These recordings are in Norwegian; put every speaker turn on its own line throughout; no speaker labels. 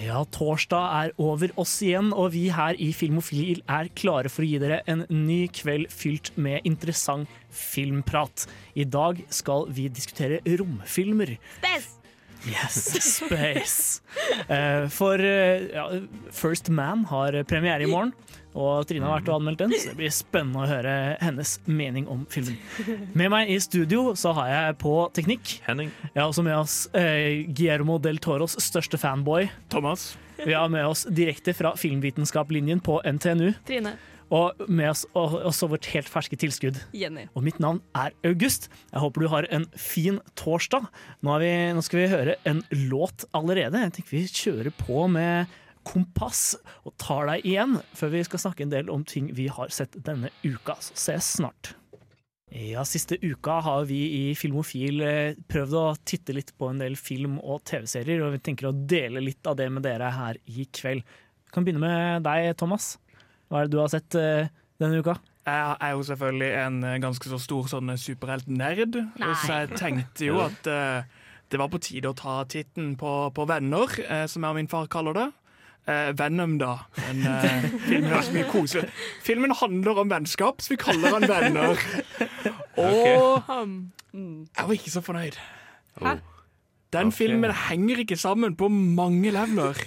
Ja, torsdag er over oss igjen, og vi her i Filmofil er klare for å gi dere en ny kveld fylt med interessant filmprat. I dag skal vi diskutere romfilmer.
Space!
Yes, space. Eh, for eh, ja, First Man har premiere i morgen, og Trine har vært og anmeldt den, så det blir spennende å høre hennes mening om filmen. Med meg i studio så har jeg på teknikk
Henning.
Jeg har også med oss eh, Guillermo del Toros største fanboy.
Thomas.
Vi har med oss direkte fra filmvitenskapslinjen på NTNU.
Trine.
Og med oss og, også vårt helt ferske tilskudd.
Jenny.
Og mitt navn er August. Jeg håper du har en fin torsdag. Nå, er vi, nå skal vi høre en låt allerede. Jeg tenker vi kjører på med Kompass og tar deg igjen, før vi skal snakke en del om ting vi har sett denne uka. Så ses snart. Ja, Siste uka har vi i Filmofil eh, prøvd å titte litt på en del film- og TV-serier, og vi tenker å dele litt av det med dere her i kveld. Vi kan begynne med deg, Thomas. Hva er det du har sett eh, denne uka?
Jeg er jo selvfølgelig en eh, ganske så stor sånn superheltnerd, så jeg tenkte jo at det var på tide å ta titten på, på Venner, som jeg og min far kaller det. Eh, Venom, da. Men uh, filmen er så mye koselig. Filmen handler om vennskap, så vi kaller han Venner. Og jeg var ikke så fornøyd.
Hæ?
Den
okay.
filmen henger ikke sammen på mange leveler.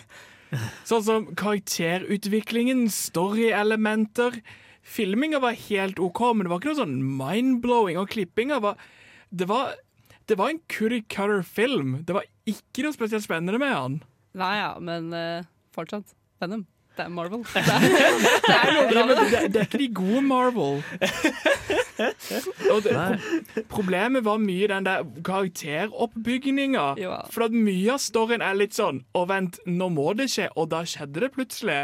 Sånn som karakterutviklingen, storyelementer. Filminga var helt OK, men det var ikke noe sånn mind-blowing. Og klippinga var det, var det var en cookie cutter film. Det var ikke noe spesielt spennende med han.
Nei ja, men eh, fortsatt. Venom. Det er Marvel. Det er, det er noe bra med det.
det, er ikke de gode Marvel. Det, problemet var mye den der karakteroppbygninga.
Ja.
For at mye av storyen er litt sånn Å, vent, nå må det skje, og da skjedde det plutselig.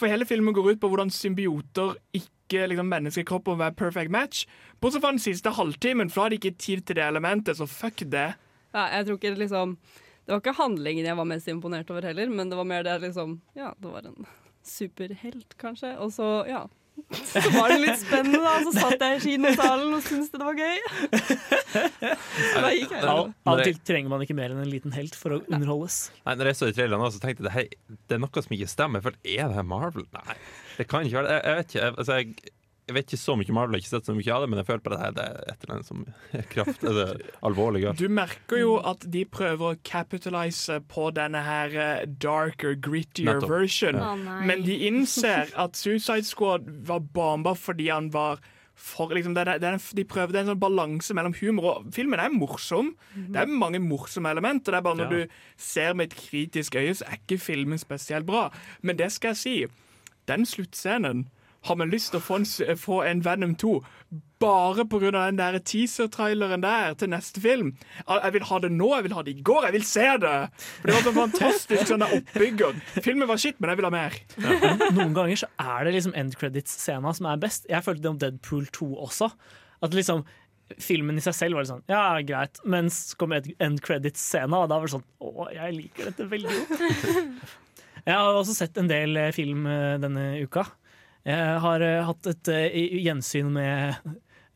For hele filmen går ut på hvordan symbioter ikke liksom, menneskekropper må være perfect match. Bortsett fra den siste halvtimen, for da hadde de ikke tid til det elementet, så fuck det.
Ja, jeg tror ikke liksom Det var ikke handlingen jeg var mest imponert over heller, men det var mer det at liksom Ja, det var en superhelt, kanskje. Og så, ja. Så var det litt spennende, da. Så satt jeg i kinosalen og syntes det var gøy. Så da gikk jeg.
Av av og til trenger man ikke mer enn en liten helt for å underholdes.
nei, når jeg så i traileren, så tenkte jeg det, det er noe som ikke stemmer. For er det her Marvel? Nei, det kan ikke være det. Jeg, jeg vet ikke. Jeg, altså, jeg, jeg vet ikke så mye om Marvel, jeg har ikke sett så mye av det, men jeg føler på det her det er et eller annet som er kraft, altså, alvorlig galt.
Du merker jo at de prøver å capitalize på denne her eh, darker, grittier
Nettopp.
version.
ja. oh,
Men de innser at Suicide Squad var bomba fordi han var for liksom, det, er- det, er- De prøver det er en sånn balanse mellom humor og Filmen er morsom. Det er mange morsomme elementer. Det er bare når
Ja.
du ser med et kritisk øye, så er ikke filmen spesielt bra. Men det skal jeg si. Den sluttscenen har man lyst til å få en, få en Venom 2 bare pga. den der teaser-traileren der til neste film. Jeg vil ha det nå, jeg vil ha det i går, jeg vil se det! For Det var så fantastisk sånn oppbygger. Filmen var shit, men jeg vil ha mer.
Noen ganger så er det liksom end credits-scena som er best. Jeg følte det om Deadpool 2 også. At liksom Filmen i seg selv var litt sånn Ja, greit. mens kom end- end credits-scena, og da var det sånn Å, jeg liker dette veldig godt. Jeg har også sett en del eh, film eh, denne uka. Jeg har eh, hatt et eh, gjensyn med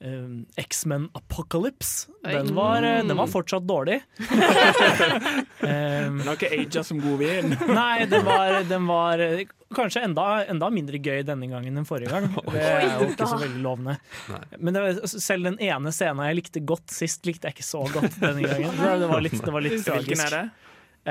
eh, X-Men Apocalypse. Den var, den var fortsatt dårlig.
Den har ikke aga som god vin.
Nei, den var, den var kanskje enda, enda mindre gøy denne gangen enn forrige gang. Det er jo ikke så veldig lovende. Men det var, selv den ene scenen jeg likte godt sist, likte jeg ikke så godt denne gangen. Det det var litt, det var litt
Hvilken er det?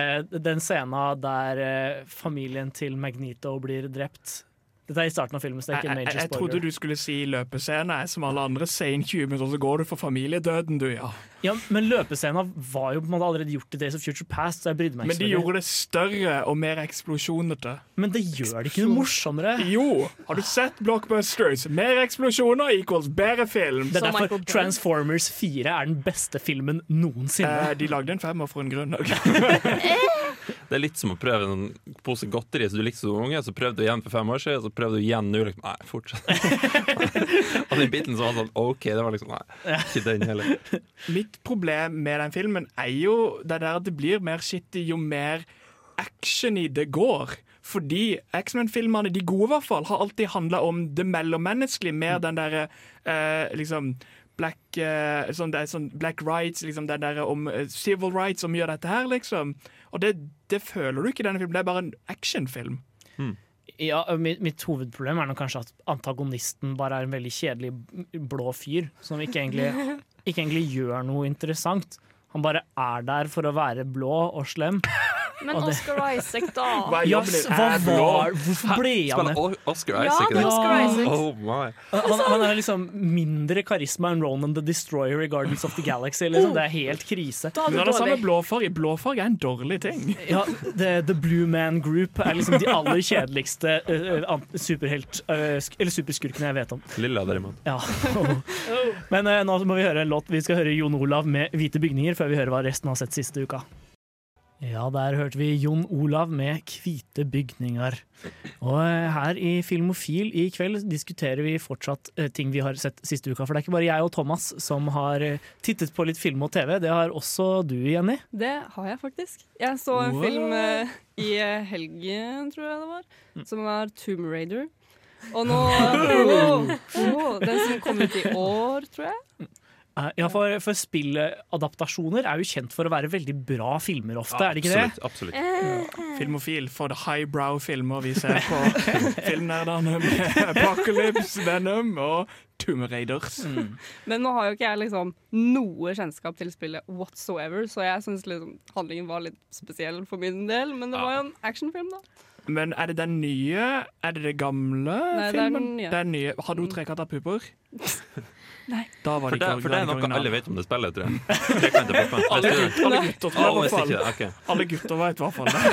Eh, Den scenen der familien til Magnito blir drept. Dette er i starten av filmen, så det er ikke major
jeg trodde du skulle si løpescene, som alle andre. Se inn 20 minutter, så går du for familiedøden, du, ja.
Ja, men løpescenen var jo på en måte allerede gjort i Days of Future Past, så jeg brydde meg
Men de gjorde det større og mer eksplosjonete.
Men det gjør det ikke noe morsommere.
Jo! Har du sett Blockbusters? Mer eksplosjoner equals bedre film.
Det er derfor Transformers 4 er den beste filmen noensinne.
Eh, de lagde en femmer for en grunn. ok?
Det er litt som å prøve en pose godteri som du likte som unge, så prøvde du igjen for fem år siden, så prøvde du igjen nå. Liksom, nei, fortsett. og den biten som var sånn OK, det var liksom Nei, ikke den heller.
Mitt problem med den filmen er jo det der at det blir mer shitty jo mer action i det går. Fordi X-Men-filmene, de gode i hvert fall, har alltid handla om det mellommenneskelige. Mer den derre eh, liksom Black, uh, sånn, det er sånn black rights, liksom det der om uh, civil rights som gjør dette her, liksom. Og det, det føler du ikke i denne filmen. Det er bare en actionfilm.
Ja, mitt, mitt hovedproblem er nok kanskje at antagonisten bare er en veldig kjedelig blå fyr som ikke egentlig, ikke egentlig gjør noe interessant. Han bare er der for å være blå og slem.
Men
Og det-
Oscar Isaac, da.
Hva er jobben din?
hva
blå?
var, hvorfor ble han
Spiller
det?
Oscar Isaac Ja,
det er? Oscar Isaac.
Oh my.
Han, han er liksom mindre karisma enn Ronan the Destroyer i Gardens of the Galaxy. Liksom. Det er helt krise.
Da er det,
Men det
samme
blåfarge. Blåfarge er en dårlig ting.
Ja, the, the Blue Man Group er liksom de aller kjedeligste uh, superhelt... uh, sk eller superskurkene jeg vet om.
Lilla, derimot.
Ja. Men uh, nå må vi høre en låt. Vi skal høre Jon Olav med 'Hvite bygninger' før vi hører hva resten har sett siste uka. Ja, der hørte vi Jon Olav med 'Hvite bygninger'. Og eh, her i Filmofil i kveld diskuterer vi fortsatt eh, ting vi har sett siste uka. For det er ikke bare jeg og Thomas som har eh, tittet på litt film og TV. Det har også du, Jenny.
Det har jeg faktisk. Jeg så en
wow.
film i helgen, tror jeg det var,
Mm.
som var Tomb Raider. Og nå oh, oh, Den som kom ut i år, tror jeg.
Eh, Ja, for, for spilladaptasjoner er jo kjent for å være veldig bra filmer ofte, er det ikke det?
Absolutt. absolutt.
Filmofil for the highbrow-filmer vi ser på filmnerdene med Apocalypse, Venom og Tomb Raiders.
Men nå har jo ikke jeg liksom noe kjennskap til spillet whatsoever, så jeg syns liksom handlingen var litt spesiell for min del. Men det var jo en actionfilm, da.
Men er det den nye? Er det det gamle
Nei, det
filmen?
den nye.
Det er den nye. Hadde hun trekanta pupper?
Nei.
Da var
For
det
det,
ikke
for det er noe alle vet om det spillet, tror jeg.
Alle, gutter, alle gutter tror jeg i hvert
ikke
fall.
det. Ok.
Alle gutter vet i hvert fall det.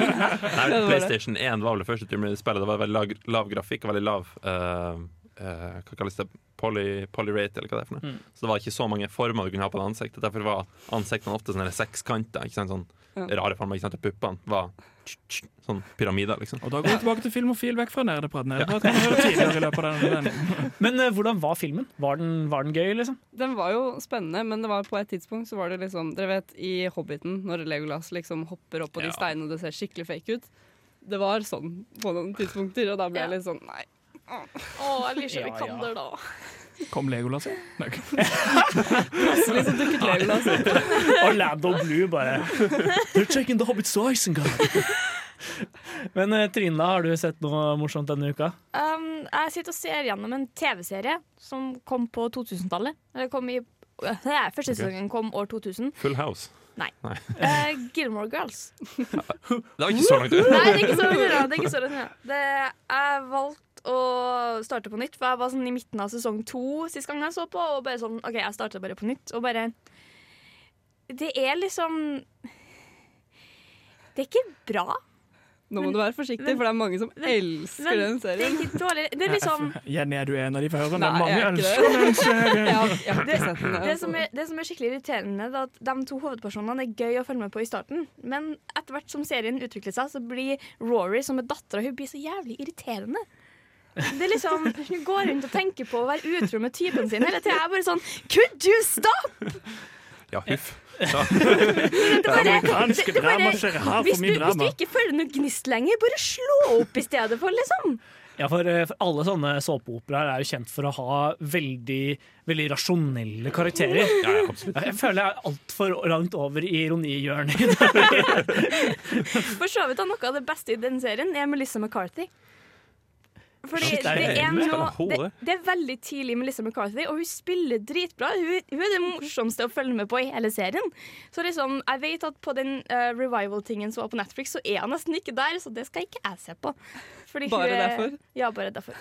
Nei, PlayStation 1 var vel det første Raider-spillet. Det var veldig lav, lav grafikk og veldig lav uh, uh, Hva kalles det? Poly, polyrate, eller hva det er for noe.
Mm.
Så det var ikke så mange former du kunne ha på det ansiktet. Derfor var ansiktene ofte sånne sekskanter. Ikke sant? Sånn. Rare former. Ikke sant? Puppene var sånn pyramider, liksom.
Og da går vi tilbake til Filmofil, vekk fra nerdepraten. Den.
Men uh, hvordan var filmen? Var den, var den gøy, liksom?
Den var jo spennende, men det var på et tidspunkt så var det liksom Dere vet i Hobbiten, når Legolas liksom hopper opp på de
Ja.
steinene og det ser skikkelig fake ut. Det var sånn på noen tidspunkter, og da ble jeg
Ja.
litt sånn Nei.
Å, jeg
Ja, ja.
Vikander, da.
Kom Legolas inn? Nei.
Plutselig så dukket Legolas opp.
Orlando Blue bare They're checking the Hobbit's? Men eh, Trine, har du sett noe morsomt denne uka?
Um, jeg sitter og ser gjennom en TV-serie som kom på 2000-tallet. Eller kom i øh, Første sesongen kom år 2000.
Full House.
Eh, Gilmore Girls.
Det var ikke så langt ut.
Nei, det er ikke så langt unna. Det er ikke så langt unna. Det, jeg valgte å starte på nytt, for jeg var sånn i midten av sesong to sist gang jeg så på. Og bare sånn, OK, jeg starter bare på nytt. Og bare Det er liksom Det er ikke bra.
Nå må du være forsiktig, for det er mange som elsker
Men
den
det er
serien.
ikke dårlig. Det er liksom
Jenny, er du en av de førende?
Nei,
Mange
er
ønsker den serien.
ja, den.
det som, er, det som er skikkelig irriterende, er at de to hovedpersonene er gøy å følge med på i starten, men etter hvert som serien utvikler seg, så blir Rory, som er dattera, hun blir så jævlig irriterende. Det er liksom, Hun går rundt og tenker på å være utro med typen sin hele tida. Jeg er bare sånn Could you stop?!
Ja, huff.
Det bare-
Amerikanske
det- det er bare-
drama skjer her
hvis
for
du,
mye
hvis du ikke føler noe gnist lenger, bare slå opp i stedet for, liksom.
Ja, for, eh, for alle sånne såpeoperaer er jo kjent for å ha veldig, veldig rasjonelle karakterer.
Ja, ja.
Jeg føler jeg er altfor langt over i ironihjørnet.
For så vidt da noe av det beste i den serien er Melissa McCarthy. Fordi
Shit,
det
er
er, noe, det,
det?
er veldig tidlig Melissa McCarthy, og hun spiller dritbra. Hun, hun er det morsomste å følge med på i hele serien. Så liksom, jeg vet at på den uh, revival-tingen som var på Netflix, så er hun nesten ikke der, så det skal ikke jeg se på. Fordi
Bare
hun er-
derfor?
Ja, bare derfor.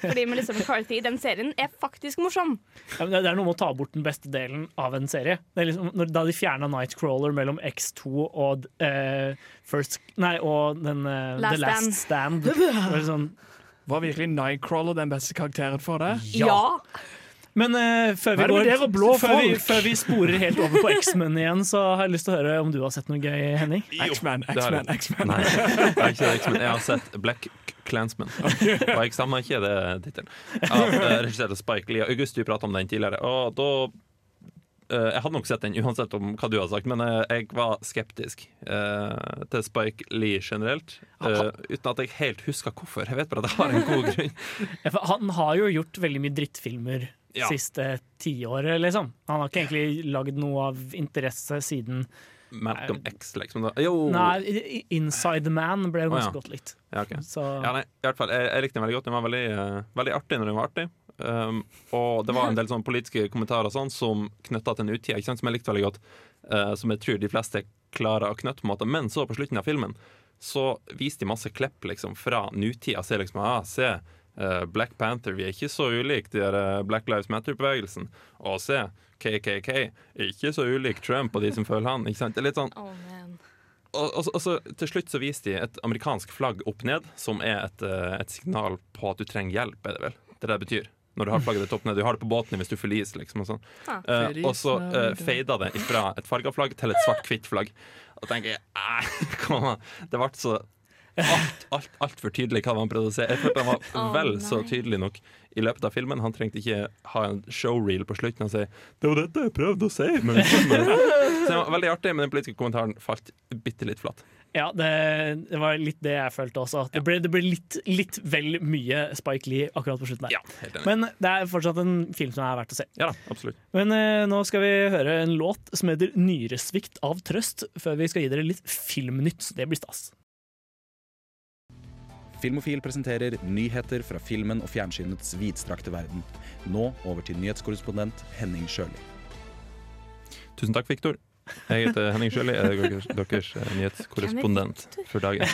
Fordi Melissa McCarthy i den serien er faktisk morsom.
Ja, men det er noe med å ta bort den beste delen av en serie. Det er liksom, når, da de fjerna Nightcrawler mellom X2 og uh, First Nei, og den, uh,
Last
The Last Stand. Det var sånn,
Var virkelig Nightcrawler den beste karakteren for deg?
Ja!
Men uh, før, vi
er det
går,
dere
før, vi, før vi sporer helt over på X-Men igjen, så har jeg lyst til å høre om du har sett noe gøy, Henning?
X-Man,
det jeg.
X-Man, X-Man.
Nei, jeg har ikke det, men jeg har sett Black Clansman. Og jeg stemmer ikke, det tittelen. Regissert Av eh, Spike Lee. August, du prata om den tidligere. Og da eh, Jeg hadde nok sett den uansett om hva du har sagt, men eh, jeg var skeptisk uh, til Spike Lee generelt. Uh, uten at jeg helt husker hvorfor. Jeg vet bare at jeg har en god grunn.
Han har jo gjort veldig mye drittfilmer
Ja.
siste tiåret, liksom. Han har ikke egentlig lagd noe av interesse siden
Malcolm X, liksom. Da. Jo!
Nei, Inside Man ble jo
oh,
ganske
ja.
godt likt.
Ja, okay.
Så
Ja, nei, i hvert fall, jeg, jeg likte den veldig godt. Den var veldig, uh, veldig artig når den var artig. Um, og det var en del sånn politiske kommentarer sånn som knytta til en sant, som jeg likte veldig godt. Uh, som jeg tror de fleste klarer å knytte. på en måte Men så, på slutten av filmen, så viste de masse klipp liksom, fra nutida. Se liksom, ah, se, uh, Black Panther, vi er ikke så ulike de der eh, Black Lives Matter-bevegelsen. Og se, KKK, ikke så ulik Trump og de som følger han. Ikke sant? Det er litt sånn
Oh,
og, og, og så til slutt så viste de et amerikansk flagg opp ned, som er et, et signal på at du trenger hjelp, er det vel? Det det det betyr. Når du har flagget ditt opp ned. Du har det på båten hvis du forliser, liksom. Og, sånn.
Ah.
Eh, og så uh, fada det fra et farga flagg til et svart-hvitt flagg. Og tenker jeg kom an. Det ble så alt, alt, altfor tydelig hva han prøvde å si. Jeg følte han var vel så tydelig nok i løpet av filmen. Han trengte ikke ha en showreel på slutten og si 'Det var dette jeg prøvde å si'. Men, så det var veldig artig, men den politiske kommentaren falt bitte litt flatt.
Ja, det, det var litt det jeg følte også. Det ble, det ble litt, litt vel mye Spike Lee akkurat på slutten der.
Ja.
Men det er fortsatt en film som er verdt å se.
Ja da, absolutt.
Men eh, nå skal vi høre en låt som heter 'Nyresvikt av trøst', før vi skal gi dere litt filmnytt. Det blir stas.
Filmofil presenterer nyheter fra filmen og fjernsynets vidstrakte verden. Nå over til nyhetskorrespondent Henning Sjøli.
Tusen takk, Viktor. Jeg heter Henning Sjøli, jeg er deres, deres eh, nyhetskorrespondent for dagen.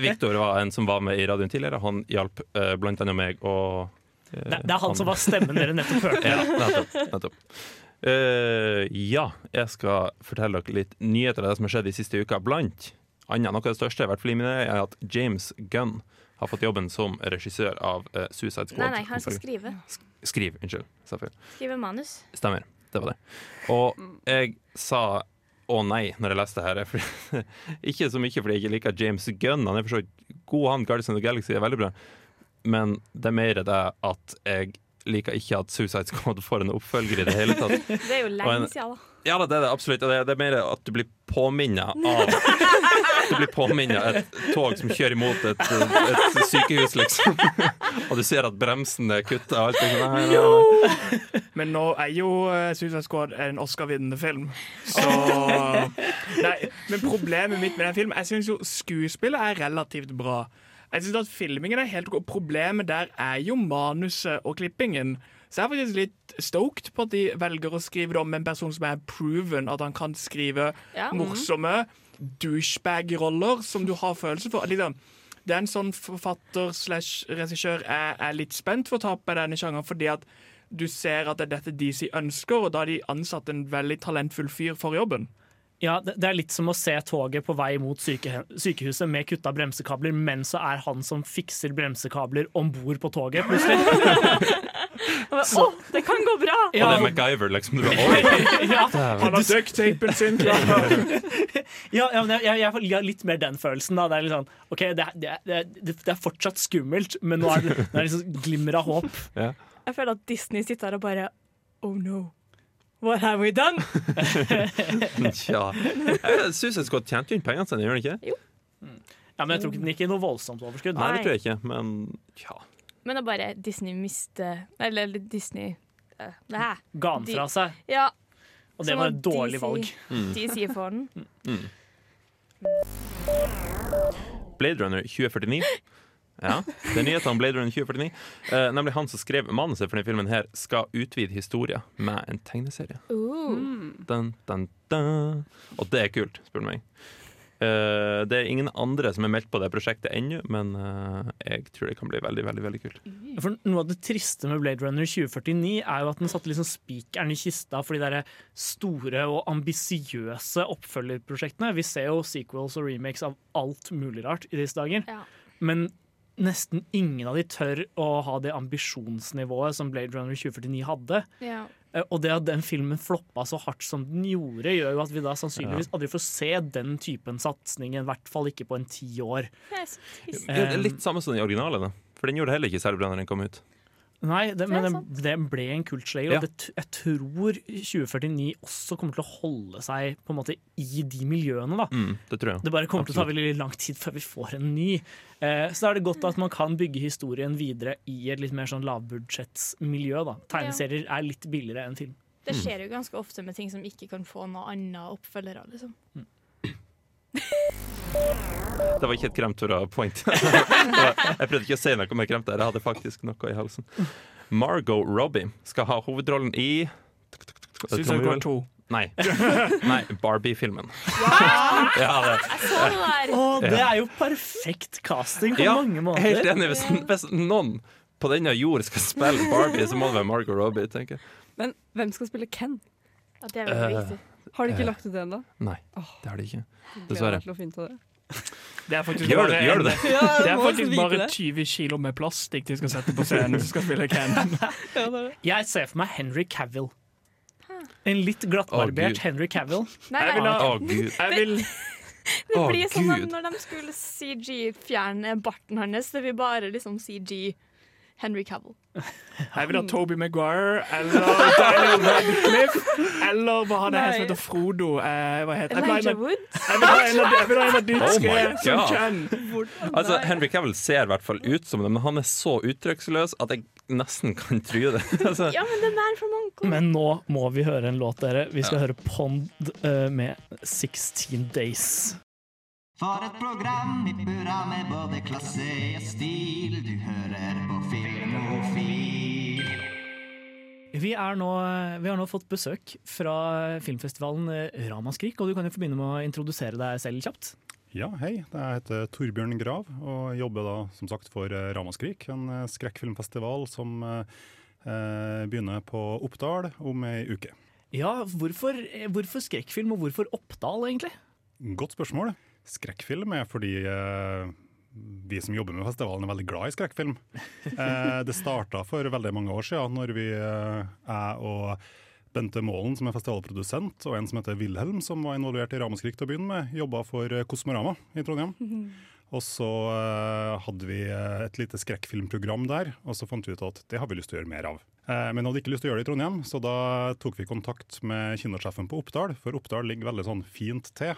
Viktor var en som var med i radioen tidligere. Han hjalp uh, blant annet meg og uh,
Det, det er han som var stemmen dere nettopp hørte.
Ja, nettopp. nettopp. Uh, ja, jeg skal fortelle dere litt nyheter av det som har skjedd de siste uka. Blant annet, noe av det største, i hvert fall i mine er at James Gunn har fått jobben som regissør av uh, Suicide Squad.
Nei, nei, han skal skrive.
Skriv, unnskyld.
Skrive manus.
Stemmer. Det var det. Og jeg sa å nei når jeg leste her. Ikke så mye fordi jeg ikke liker James Gunn. Han er for så vidt god, han. Guardians of the Galaxy er veldig bra. Men det er mer det at jeg liker ikke at Suicide Squad får en oppfølger i det hele tatt.
Det er jo lenge siden, da.
Ja, det er det absolutt. Og det, det er mer at du blir påminna av blir påminnet et tog som kjører imot et, et sykehus, liksom. Og du ser at bremsen er kutta og alt. det sånn, nei, nei, nei.
Men nå er jo uh, Suicide Squad en Oscar-vinnende film. Så Nei, men problemet mitt med den filmen Jeg syns jo skuespillet er relativt bra. Jeg synes at filmingen er helt god. Problemet der er jo manuset og klippingen. Så jeg er faktisk litt stoked på at de velger å skrive det om en person som er proven at han kan skrive
Ja.
morsomme douchebag-roller som du har følelse for. Liksom, det er en sånn forfatter slash regissør jeg er litt spent for å ta opp med denne sjangeren, fordi at du ser at det er dette DC ønsker, og da har de ansatt en veldig talentfull fyr for jobben.
Ja, det, er litt som å se toget på vei mot syke, sykehuset med kutta bremsekabler, men så er han som fikser bremsekabler om bord på toget, plutselig.
Å, det kan gå bra!
Og det er MacGyver, liksom. Du
ja,
Han har ducktapen sin klar.
ja, ja, men jeg, jeg, jeg har litt mer den følelsen. Da. Det er litt sånn, ok, det, er- det, er- det, det er fortsatt skummelt, men nå er det, nå er det liksom glimmer av håp.
Jeg føler at Disney sitter her og bare Oh no. What have we done?
Tja. Jeg synes jeg skulle tjent inn pengene sine, gjør den ikke? Jo.
Ja, Men jeg tror ikke den gikk i noe voldsomt overskudd.
Nei, det tror jeg ikke, men ja.
Men det er bare Disney mister Eller Disney det her.
Ga den fra seg,
Ja.
og det
som
var et dårlig
DC
valg.
DC får den.
Blade Runner 2049. Ja, det er nyhetene om Blade Runner 2049. Eh, nemlig han som skrev manuset for denne filmen, her skal utvide historien med en tegneserie.
Uh.
Dun, dun, dun. Og det er kult, spør du meg. Eh, det er ingen andre som er meldt på det prosjektet ennå, men eh, jeg tror det kan bli veldig veldig, veldig kult.
For Noe av det triste med Blade Runner 2049 er jo at den satte liksom spikeren i kista for de der store og ambisiøse oppfølgerprosjektene. Vi ser jo sequels og remakes av alt mulig rart i disse dager.
Ja.
Men nesten ingen av de tør å ha det ambisjonsnivået som Blade Runner 2049 hadde.
Ja.
Eh, Og det at den filmen floppa så hardt som den gjorde, gjør jo at vi da sannsynligvis aldri får se den typen satsing, i hvert fall ikke på en ti år.
Det er.
Det er litt samme som den originale, da. For den gjorde heller ikke særlig bra når den kom ut.
Nei, det, men det, det ble en kultslayer,
Ja.
og det, jeg tror 2049 også kommer til å holde seg på en måte i de miljøene. da.
Mm, det tror jeg.
Det bare kommer til å ta veldig lang tid før vi får en ny. Eh, så da er det godt at man kan bygge historien videre i et litt mer sånn lavbudsjettsmiljø. da. Tegneserier er litt billigere enn film.
Det skjer jo ganske ofte med ting som ikke kan få noe annet oppfølgere. Liksom.
Det var ikke et kremt fra point. Jeg prøvde ikke å si noe mer kremt der. Jeg hadde faktisk noe i halsen. Margot Robbie skal ha hovedrollen i
Suicide Squad 2.
Nei. Nei Barbie-filmen. Ja, det.
Oh, det
er jo perfekt casting på
Ja,
mange måter.
Helt enig. Hvis, hvis noen på denne jord skal spille Barbie, så må det være Margot Robbie. tenker jeg.
Men hvem skal spille Ken?
Ja, det er veldig
Eh,
viktig.
Har de ikke
Eh.
lagt ut det ennå?
Nei, det har de ikke. Dessverre.
det.
Er faktisk
Gjør det,
bare,
gjør det.
Ja,
det er faktisk bare 20 kilo med plastikk de skal sette på scenen som skal spille Ken.
Ja, det det.
Jeg ser for meg Henry Cavill. En litt glattbarbert
oh,
Henry Cavill.
Nei,
Jeg vil ha-
oh, gud.
Jeg vil
det blir sånn at
Gud.
når de skulle CG-fjerne barten hans, det blir bare liksom CG Henry Cavill.
Jeg vil ha Toby Maguire eller Daniel Radcliffe eller hva han er som heter Frodo. Eh, hva heter?
Elijah Wood.
Jeg vil ha en av- jeg vil ha en av de
Oh
tre som
God.
Ken.
Altså, Henry Cavill ser i hvert fall ut som det, men han er så uttrykksløs at jeg nesten kan tro det. altså,
Ja, men det er Man mange Uncle.
Men nå må vi høre en låt, dere. Vi skal høre Pond uh, med 16 Days.
For et program i burra med både klasse og stil. Du hører på Filmofil.
Vi, er nå, vi har nå fått besøk fra filmfestivalen Ramaskrik, og du kan jo få begynne med å introdusere deg selv kjapt.
Ja, hei. Jeg heter Torbjørn Grav og jobber da som sagt for eh, Ramaskrik, en eh, skrekkfilmfestival som eh, eh, begynner på Oppdal om ei uke.
Ja, hvorfor, hvorfor skrekkfilm, og hvorfor Oppdal, egentlig?
Godt spørsmål. Skrekkfilm er fordi eh, vi som jobber med festivalen er veldig glad i skrekkfilm. Eh, det starta for veldig mange år siden, når vi, eh, jeg og Bente Målen, som er festivalprodusent, og en som heter Wilhelm, som var involvert i Ramaskrik til å begynne med, jobba for eh, Kosmorama i Trondheim. Og så eh, hadde vi eh, et lite skrekkfilmprogram der, og så fant vi ut at det har vi lyst til å gjøre mer av. Eh, men hadde ikke lyst til å gjøre det i Trondheim, så da tok vi kontakt med kinosjefen på Oppdal, for Oppdal ligger veldig sånn fint til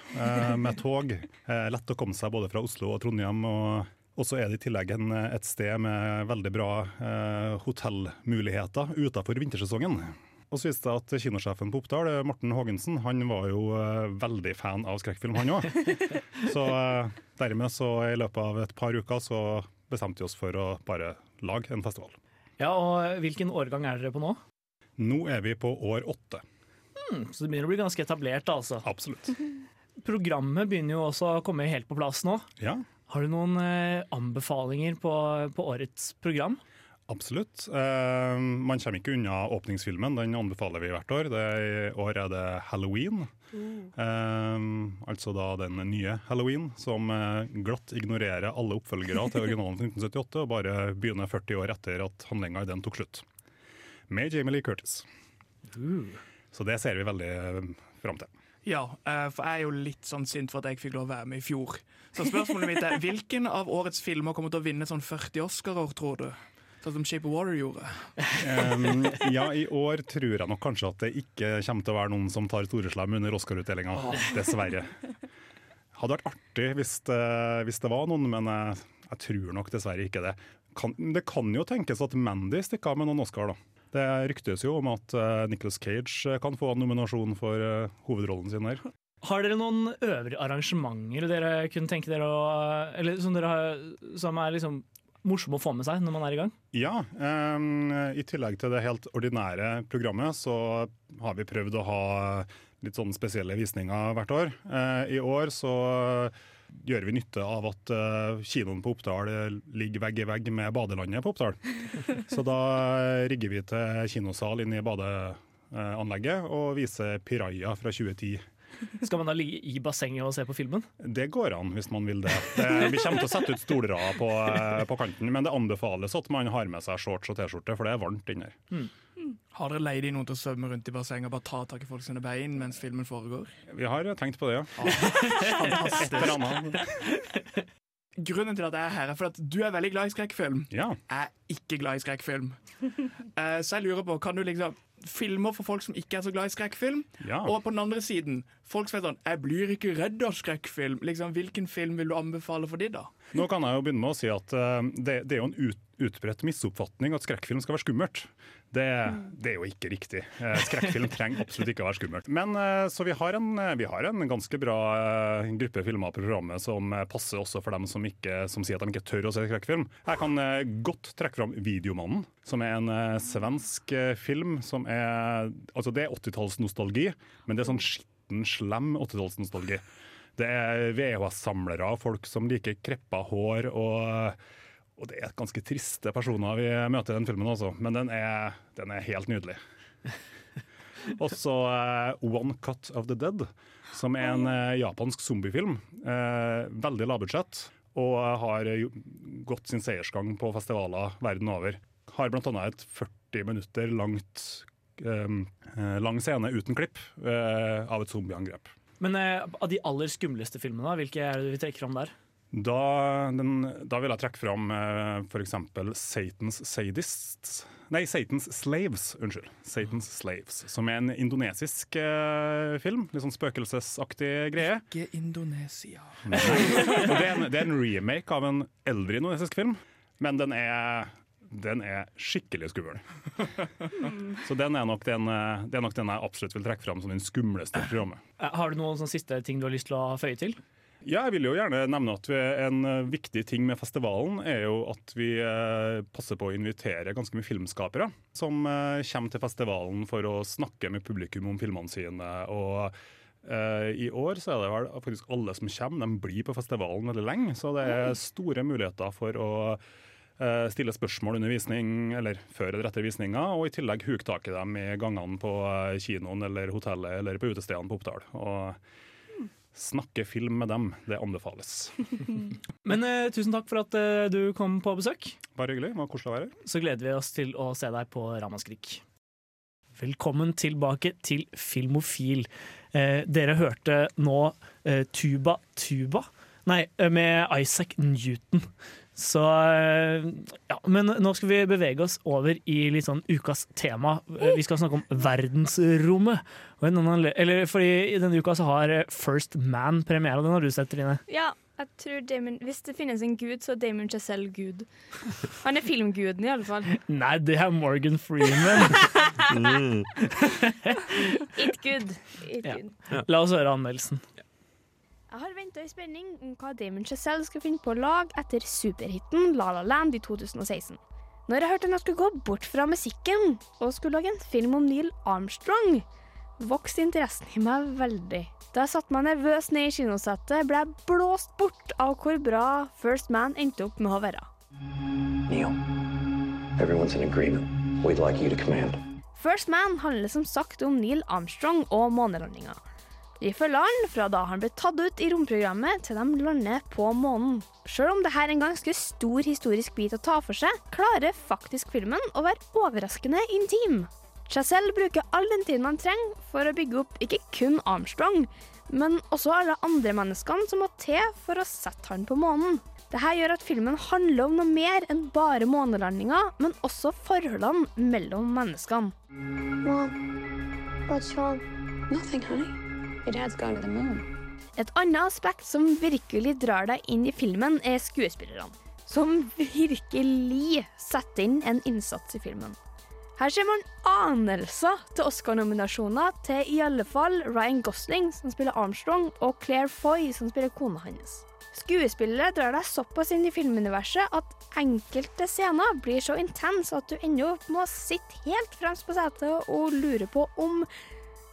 med tog. Lett å komme seg både fra Oslo og Trondheim. og og så er det i tillegg en, et sted med veldig bra eh, hotellmuligheter utenfor vintersesongen. Og så viste det at kinosjefen på Oppdal, eh, Morten Haagensen, han var jo eh, veldig fan av skrekkfilm, han òg. Så eh, dermed så i løpet av et par uker så bestemte vi oss for å bare lage en festival.
Ja, og Hvilken årgang er dere på nå?
Nå er vi på år åtte.
Hmm, så det begynner å bli ganske etablert, altså.
Absolutt.
Programmet begynner jo også å komme helt på plass nå.
Ja,
Har du noen eh, anbefalinger på, på årets program?
Absolutt. Eh, man kommer ikke unna åpningsfilmen, den anbefaler vi hvert år. Det, I år er det Halloween. Eh, altså da den nye Halloween, som eh, glatt ignorerer alle oppfølgere til originalen fra 1978, og bare begynner 40 år etter at handlinga i den tok slutt. Med Jamie Lee Curtis. Så det ser vi veldig fram til.
Ja, eh, for jeg er jo litt sånn sint for at jeg fikk lov å være med i fjor. Så spørsmålet mitt er, hvilken av årets filmer kommer til å vinne sånn 40 Oscarer, tror du? Sånn som Shape of Water gjorde.
Um, ja, i år tror jeg nok kanskje at det ikke kommer til å være noen som tar storeslem under Oscar-utdelinga. Dessverre. Hadde vært artig hvis det, hvis det var noen, men jeg, jeg tror nok dessverre ikke det. Kan, det kan jo tenkes at Mandy stikker av med noen Oscar, da. Det ryktes jo om at uh, Nicholas Cage kan få en nominasjon for eh, hovedrollen sin her.
Har dere noen øvrige arrangementer dere kunne tenke dere å Eller som, dere har, som er liksom morsomme å få med seg når man er i gang?
Ja, um, i tillegg til det helt ordinære programmet, så har vi prøvd å ha litt sånn spesielle visninger hvert år. Uh, I år så gjør vi nytte av at uh, kinoen på Oppdal ligger vegg i vegg med badelandet på Oppdal. Så da rigger vi til kinosal inne i badeanlegget og viser Piraya fra 2010.
Skal man da ligge i bassenget og se på filmen?
Det går an, hvis man vil det. det vi kommer til å sette ut stolrader på, eh, på kanten, men det anbefales at man har med seg shorts og T-skjorte, for det er varmt inni her.
Har dere leid inn noen til å svømme rundt i bassenget og bare ta tak i folk sine bein mens filmen foregår?
Vi har tenkt på det, ja. Eller.
Grunnen til at jeg er her, er for at du er veldig glad i skrekkfilm.
Ja.
Jeg er ikke glad i skrekkfilm. Eh, så jeg lurer på, kan du liksom Filmer for folk som ikke er så glad i skrekkfilm,
Ja.
og på den andre siden folk som er sånn 'Jeg blir ikke redd av skrekkfilm'. Liksom, Hvilken film vil du anbefale for de, da?
Nå kan jeg jo begynne med å si at uh, det, det er jo en ut, utbredt misoppfatning at skrekkfilm skal være skummelt. Det, det er jo ikke riktig. Eh, Skrekkfilm trenger absolutt ikke å være skummelt. Men eh, Så vi har en, vi har en ganske bra eh, gruppe filmer på programmet som eh, passer også for dem som, ikke, som sier at de ikke tør å se skrekkfilm. Jeg kan eh, godt trekke fram 'Videomannen', som er en eh, svensk eh, film som er Altså, det er 80-tallsnostalgi, men det er sånn skitten, slem 80-tallsnostalgi. Det er VHS-samlere, folk som liker kreppa hår, og, og det er ganske triste personer vi møter i den filmen også, men den er, den er helt nydelig. Og så eh, One Cut of the Dead, som er en uh, japansk zombiefilm. Uh, veldig lavbudsjett, og har gått sin seiersgang på festivaler verden over. Har annet et 40 minutter langt lang scene uten klipp av et zombieangrep.
Men av de aller skumleste filmene, hvilke er det vi trekker fram der?
Da, den, da vil jeg trekke fram eh, f.eks. Satans Sadists Nei, Satans Slaves. Unnskyld. Satans Slaves, Som er en indonesisk eh, film. Litt sånn spøkelsesaktig greie.
Ikke Indonesia.
Det, er en, det er en remake av en eldre indonesisk film, men den er, den er skikkelig skummel. Så den er, nok den, eh, det er nok den jeg absolutt vil trekke fram som den skumleste i programmet.
Eh, Har du noen siste ting du har lyst til å føye til?
Ja, jeg vil jo gjerne nevne at en eh, viktig ting med festivalen er jo at vi eh, passer på å invitere ganske mye filmskapere som eh, kommer til festivalen for å snakke med publikum om filmene sine. Og i år så er det vel faktisk alle som kommer, de blir på festivalen veldig lenge. Så det er store muligheter for å stille spørsmål under visning, eller før eller etter visninga, og i tillegg huke tak i dem i gangene på kinoen eller hotellet eller på utestedene på Oppdal. Og snakke film med dem, det anbefales.
Men eh, tusen takk for at eh, du kom på besøk.
Bare hyggelig. Det var koselig å være her.
Så gleder vi oss til å se deg på Ramaskrik. Velkommen tilbake til Filmofil. Eh, dere hørte nå eh, Tuba Tuba Nei, eh, med Isaac Newton. Så eh, ja, Men nå skal vi bevege oss over i litt sånn ukas tema. Vi skal snakke om verdensrommet. Og en annen Eller fordi i denne uka så har eh, First Man premiere, og den har du sett, Trine.
Ja, jeg tror Damon, Hvis det finnes en gud, så er Damon Chazelle gud. Han er filmguden, i alle fall.
Nei, det er Morgan Freeman.
It good. It
Ja.
good.
La oss høre anmeldelsen.
Jeg har venta i spenning om hva Damon Chazelle skal finne på å lage etter superhiten La La Land i 2016. Når jeg hørte han skulle gå bort fra musikken og skulle lage en film om Neil Armstrong, vokste interessen i meg veldig. Da jeg satte meg nervøs ned i kinosettet, ble jeg blåst bort av hvor bra First Man endte opp med å være.
Neil, everyone's in agreement. We'd like you to command.
First Man handler som sagt om Neil Armstrong og månelandinga. Vi følger han fra da han ble tatt ut i romprogrammet til de lander på månen. Selv om dette er en ganske stor historisk bit å ta for seg, klarer faktisk filmen å være overraskende intim. Chazelle bruker all den tiden han trenger for å bygge opp ikke kun Armstrong, men også alle andre menneskene som må til for å sette han på månen. Dette gjør at filmen handler om noe mer enn bare månelandinga, men også forholdene mellom menneskene.
Mom, what's wrong? Nothing, honey.
Et annet aspekt som virkelig drar deg inn i filmen, er skuespillerne. Som virkelig setter inn en innsats i filmen. Her ser man anelser til Oscar-nominasjoner til i alle fall Ryan Gosling, som spiller Armstrong, og Claire Foy, som spiller kona hans. Skuespillere drar deg såpass inn i filmuniverset at enkelte scener blir så intense at du ender opp med å sitte helt fremst på setet og lure på om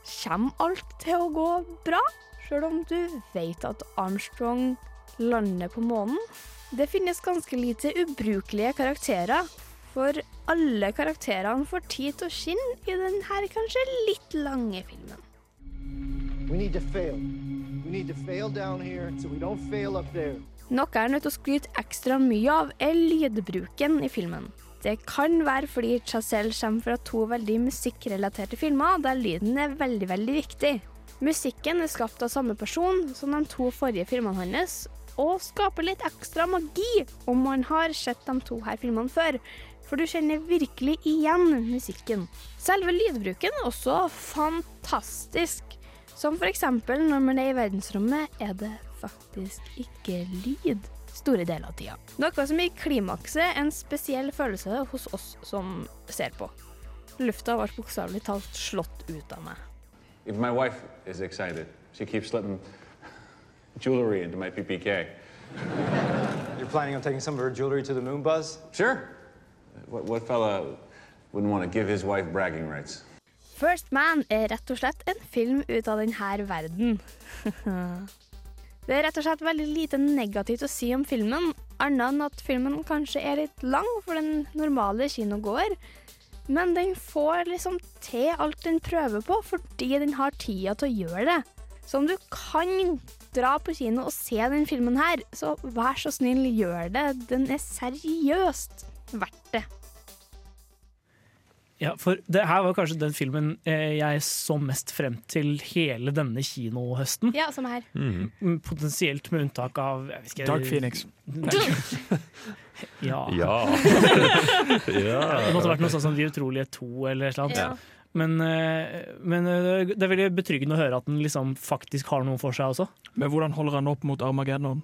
Kommer alt til å gå bra, sjøl om du vet at Armstrong lander på månen? Det finnes ganske lite ubrukelige karakterer, for alle karakterene får tid til å skinne i denne kanskje litt lange filmen.
So.
Noe jeg er nødt til å skryte ekstra mye av, er lydbruken i filmen. Det kan være fordi Chazelle kommer fra to veldig musikkrelaterte filmer, der lyden er veldig, veldig viktig. Musikken er skapt av samme person som de to forrige filmene hans, og skaper litt ekstra magi om man har sett de to her filmene før. For du kjenner virkelig igjen musikken. Selve lydbruken er også fantastisk. Som eksempel når man er i verdensrommet, er det faktisk ikke lyd store deler av tida. Noe som i klimakset er en spesiell følelse hos oss som ser på. Lufta ble bokstavelig talt slått ut av meg.
If my wife is excited, she keeps letting jewelry into my PPK.
You're planning on taking some of her jewelry to the moon, Buzz?
Sure. What, what fella wouldn't want to give his wife bragging rights?
First Man er rett og slett en film ut av denne verden. Det er rett og slett veldig lite negativt å si om filmen, annet enn at filmen kanskje er litt lang for den normale kinogåer. Men den får liksom til alt den prøver på, fordi den har tida til å gjøre det. Så om du kan dra på kino og se den filmen her, så vær så snill, gjør det. Den er seriøst verdt det.
Ja, for det her var kanskje den filmen eh, jeg så mest frem til hele denne kinohøsten.
Ja, som her.
Mm, Potensielt med unntak av jeg ikke,
Dark Phoenix.
ja.
Ja. Ja.
Det måtte vært noe sånt som De utrolige to eller et eller annet.
Ja.
Men, eh, men eh, det er veldig betryggende å høre at den liksom faktisk har noe for seg også.
Men hvordan holder han opp mot Armageddon?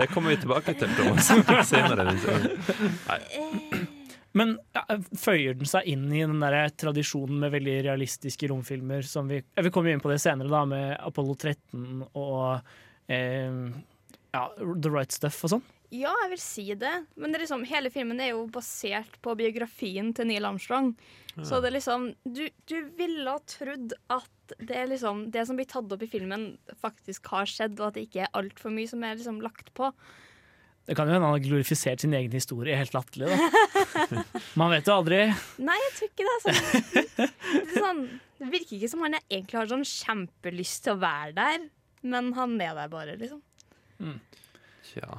Det kommer vi tilbake til, Thomas. Senere. Nei.
Men ja, føyer den seg inn i den der tradisjonen med veldig realistiske romfilmer som vi ja, Vi kommer jo inn på det senere, da, med Apollo 13 og eh, ja, The Right Stuff og sånn.
Ja, jeg vil si det. Men det er liksom, hele filmen er jo basert på biografien til Neil Armstrong. Så det er liksom Du, du ville ha trodd at det, er liksom, det som blir tatt opp i filmen, faktisk har skjedd, og at det ikke er altfor mye som er liksom lagt på.
Det kan jo hende han har glorifisert sin egen historie helt latterlig. da. Man vet jo aldri.
Nei, jeg tror ikke det. Sånn. Det, er sånn, det virker ikke som han egentlig har sånn kjempelyst til å være der, men han er der bare, liksom.
Tja.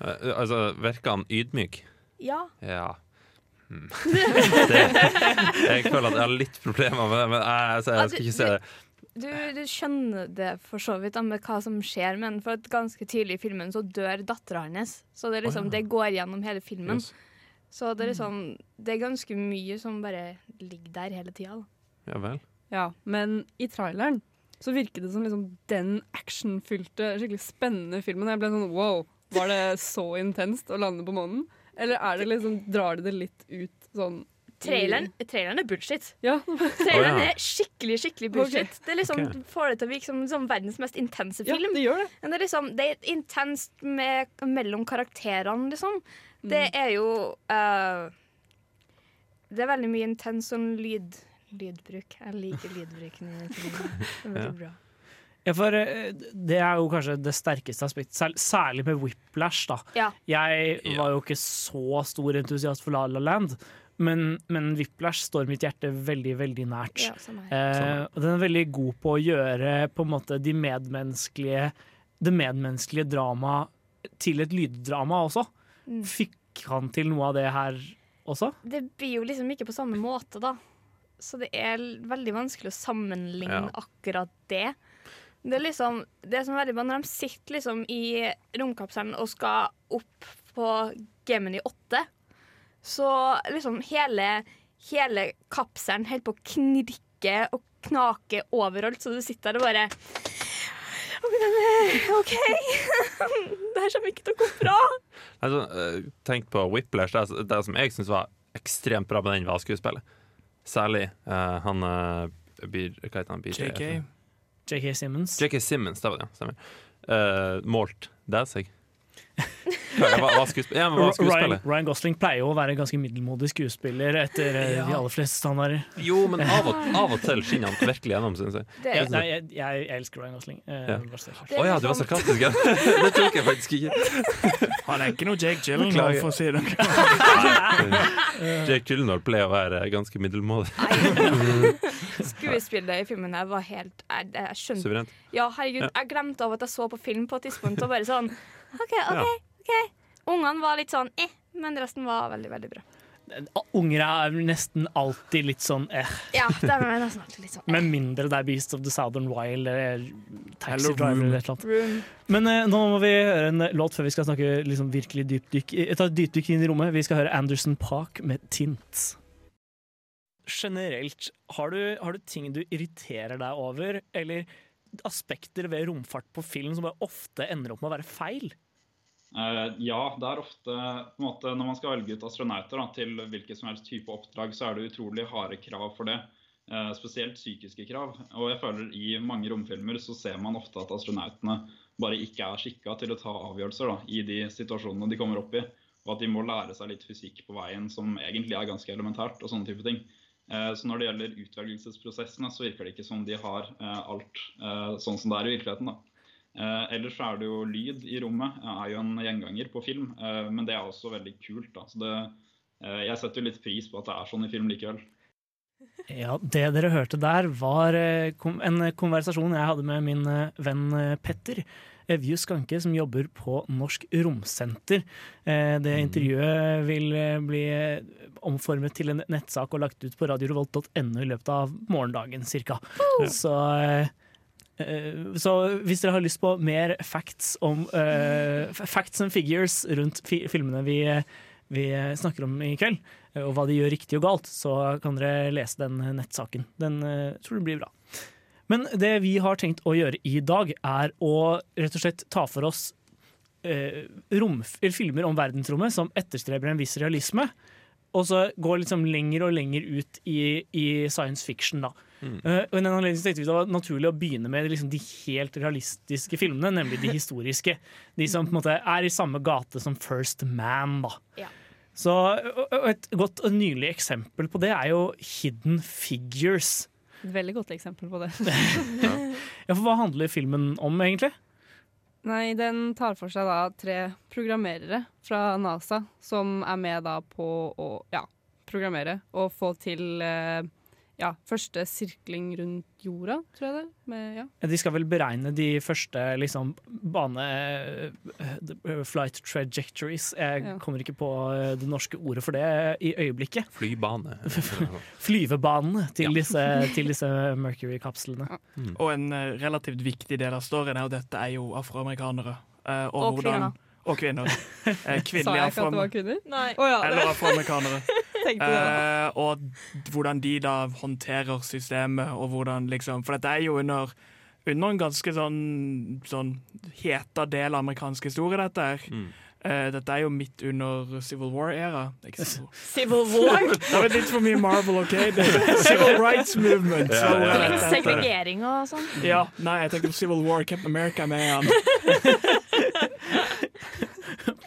Eh, altså, virker han ydmyk?
Ja.
Ja. Hmm. Det, jeg føler at jeg har litt problemer med det, men jeg, altså, jeg skal ikke se det.
Du, du skjønner det for så vidt med hva som skjer, men for at ganske tidlig i filmen så dør dattera hans. Så det, er liksom,
oh, ja.
det går gjennom hele filmen.
Yes.
Så det er liksom Det er ganske mye som bare ligger der hele tida.
Ja vel.
Ja, men i traileren så virket det som liksom den actionfylte, skikkelig spennende filmen. Jeg ble sånn wow, var det så intenst å lande på månen? Eller er det liksom, drar de det litt ut sånn
Traileren, traileren er bullshit.
Ja.
Traileren er skikkelig skikkelig bullshit.
Okay.
Det liksom,
okay.
får det til å virke som, som verdens mest intense
Ja,
film.
det gjør det.
Men det er liksom, det er intenst med, mellom karakterene, liksom. Det
Mm.
er jo uh, Det er veldig mye intens sånn lyd, lydbruk. Jeg liker lydbruken i filmen. Det veldig
Ja.
bra.
Ja, for eh, Det er jo kanskje det sterkeste aspektet, særlig med Whiplash. da.
Ja.
Jeg var jo ikke så stor entusiast for La La Land, men, men Whiplash står mitt hjerte veldig veldig nært.
Ja.
Eh, og den er veldig god på å gjøre på en måte de medmenneskelige det medmenneskelige dramaet til et lyddrama også.
Mm.
Fikk han til noe av det her også?
Det blir jo liksom ikke på samme måte, da. Så det er veldig vanskelig å sammenligne
Ja.
akkurat det. Det er liksom Det som er veldig bra når de sitter liksom i romkapselen og skal opp på Gemini 8, så liksom hele, hele kapselen holder på å knirke og knake overalt, så du sitter der og bare OK! det her kommer ikke til å gå bra.
Altså, eh, tenk på Whiplash. Det, det som jeg syns var ekstremt bra med den, var skuespillet. Særlig uh, han uh, Hva heter han? BJ?
JK.
JK Simmons.
JK Simmons, det var det. Stemmer. Uh, målt det seg. Hva, hva, hva ja, men hva
Ryan,
skuespiller?
Ryan Gosling pleier jo å være en ganske middelmodig skuespiller etter eh,
Ja.
de aller fleste standarder.
Jo, men av og, av og til skinner han virkelig gjennom, syns jeg.
Det
nei, jeg, jeg, elsker Ryan Gosling. Eh,
Ja.
bare så det er klart.
Å ja, du var sarkastisk, ja. Det tok jeg faktisk ikke.
Han er ikke noe Jake Gyllenhaal, for å si det.
Jake Gyllenhaal pleier å være ganske middelmådig.
Skuespillet i filmen her var helt Jeg, jeg skjønte
Suverent.
Ja, herregud, jeg glemte av at jeg så på film på et tidspunkt og bare sånn OK, OK. Ok Ungene var litt sånn eh, men resten var veldig, veldig bra.
Unger er nesten alltid litt sånn eh.
Ja, det er nesten alltid litt sånn eh.
Med mindre det er Beast of the Southern Wild eller Taxi Driver eller et eller annet.
Room.
Men eh, nå må vi høre en låt før vi skal snakke liksom virkelig dypdykk i- ta et dypdykk inn i rommet. Vi skal høre Anderson Park med Tint. Generelt, har du, har du ting du irriterer deg over, eller aspekter ved romfart på film som bare ofte ender opp med å være feil?
Eh, ja, det er ofte på en måte, Når man skal velge ut astronauter da, til hvilket som helst type oppdrag, så er det utrolig harde krav for det. Eh, spesielt psykiske krav. Og jeg føler I mange romfilmer så ser man ofte at astronautene bare ikke er skikka til å ta avgjørelser da, i de situasjonene de kommer opp i. Og at de må lære seg litt fysikk på veien, som egentlig er ganske elementært. og sånne type ting. Eh, Så når det gjelder utvelgelsesprosessene, så virker det ikke som de har alt sånn som det er i virkeligheten. da. Eh, ellers så er det jo lyd i rommet, eh, er jo en gjenganger på film, eh, men det er også veldig kult. da. Så det, eh, jeg setter litt pris på at det er sånn i film likevel.
Ja, det dere hørte der, var eh, en konversasjon jeg hadde med min eh, venn Petter. Evju Skanke, som jobber på Norsk Romsenter. Det intervjuet vil bli omformet til en nettsak og lagt ut på radiorevolt.no i løpet av morgendagen cirka. Så så hvis dere har lyst på mer facts om uh, Facts and figures rundt fi filmene vi, vi snakker om i kveld, eh, og hva de gjør riktig og galt, så kan dere lese den nettsaken. Den uh, tror jeg blir bra. Men det vi har tenkt å gjøre i dag, er å rett og slett ta for oss eh, rom, filmer om verdensrommet som etterstreber en viss realisme, og så går liksom lenger og lenger ut i, i science fiction. da.
Mm.
Uh, og i den anledning tenkte vi det var naturlig å begynne med liksom de helt realistiske filmene, nemlig de historiske. De som på en måte er i samme gate som First Man. da.
Ja.
Så, og- og Et godt og nylig eksempel på det er jo Hidden Figures.
Et veldig godt eksempel på det.
Ja, for Hva handler filmen om, egentlig?
Nei, den tar for seg da tre programmerere fra NASA som er med da på å ja, programmere og få til eh, ja, første sirkling rundt jorda, tror jeg det. Med, ja.
De skal vel beregne de første liksom, bane... eh, Flight trajectories. Jeg
Ja.
kommer ikke på eh, det norske ordet for det i øyeblikket.
Flybane.
Flyvebanene til, disse, til disse Mercury-kapslene.
Og en eh, relativt viktig del av storyen er jo dette er jo afroamerikanere. Og,
Og
hvordan-
kvinner.
Og kvinner. Eh,
Sa jeg ikke at det var kvinner?
Nei.
Eller afroamerikanere. Eh, og hvordan de da håndterer systemet, og hvordan liksom For dette er jo under, under en ganske sånn, sånn heta del av amerikansk historie, dette her.
Mm.
Uh, dette er jo midt under Civil War-æra.
Civil War?
Det var litt for mye Marvel, OK? Civil Rights Movement.
Ja, ja, ja.
er
Segregering og sånn.
Ja, nei, jeg tenker på Civil War. Captain America er med igjen.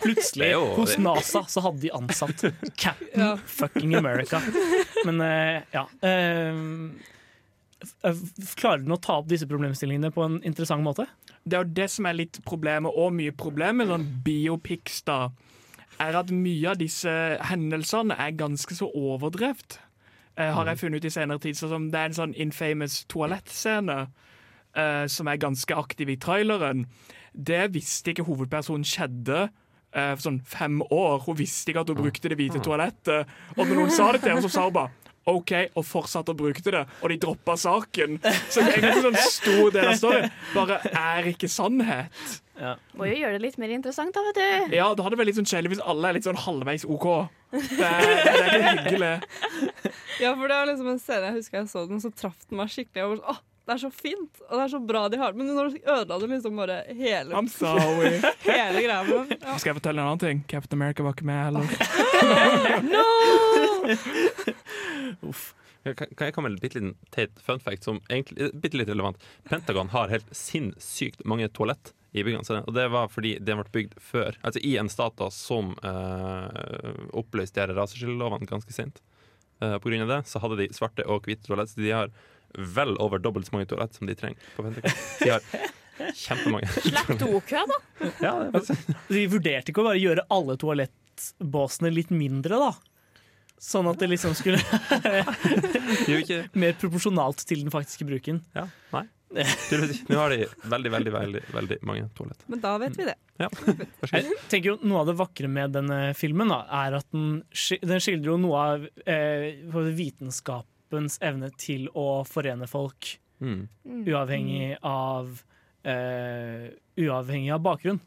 Plutselig,
jo-
hos NASA, så hadde de ansatt Captain
Ja.
fucking America. Men eh, ja eh, Klarer den å ta opp disse problemstillingene på en interessant måte?
Det er jo det som er litt problemet, og mye problem med sånn biopics, da, er at mye av disse hendelsene er ganske så overdrevet. Uh, har jeg funnet ut i senere tid. Sånn som det er en sånn infamous toalettscene uh, som er ganske aktiv i traileren. Det visste ikke hovedpersonen skjedde eh, sånn fem år. Hun visste ikke at hun brukte det hvite toalettet. Og når noen sa det til henne, så sa hun bare OK, og fortsatte å bruke det, og de droppa saken. Så det egentlig en sånn stor del av storyen bare er ikke sannhet.
Må jo gjøre det litt mer interessant, da, vet du.
Ja, det hadde vært litt sånn kjedelig hvis alle er litt sånn halvveis OK. Det er, det er ikke hyggelig.
Ja, for det var liksom en scene jeg husker jeg så den, så traff den meg skikkelig. Jeg var sånn, Åh, det er så fint, og det er så bra de har det. Men når de ødela det liksom bare hele
I'm sorry.
Hele greia med den. Ja.
Skal jeg fortelle en annen ting? Captain America var ikke med heller.
Kan kan jeg komme med en bitte liten teit fun fact som egentlig er bitte litt relevant? Pentagon har helt sinnssykt mange toalett i byggene. sine. Og det var fordi det ble bygd før. Altså i en stat da som uh, oppløste raseskillelovene ganske sent. Eh, på grunn av det så hadde de svarte og hvite toalett. Så de har vel over dobbelt så mange toalett som de trenger. på. De har kjempemange.
Slapp dokø, da.
ja,
De vurderte ikke å bare gjøre alle toalettbåsene litt mindre, da. Sånn at det liksom skulle Mer proporsjonalt til den faktiske bruken.
Ja, nei. Nå har de veldig, veldig, veldig, veldig mange toalett.
Men da vet vi det.
Ja.
Jeg tenker jo Noe av det vakre med denne filmen da, er at den, den skildrer jo noe av eh, vitenskapens evne til å forene folk,
Mm.
uavhengig av uh, Uavhengig av bakgrunn.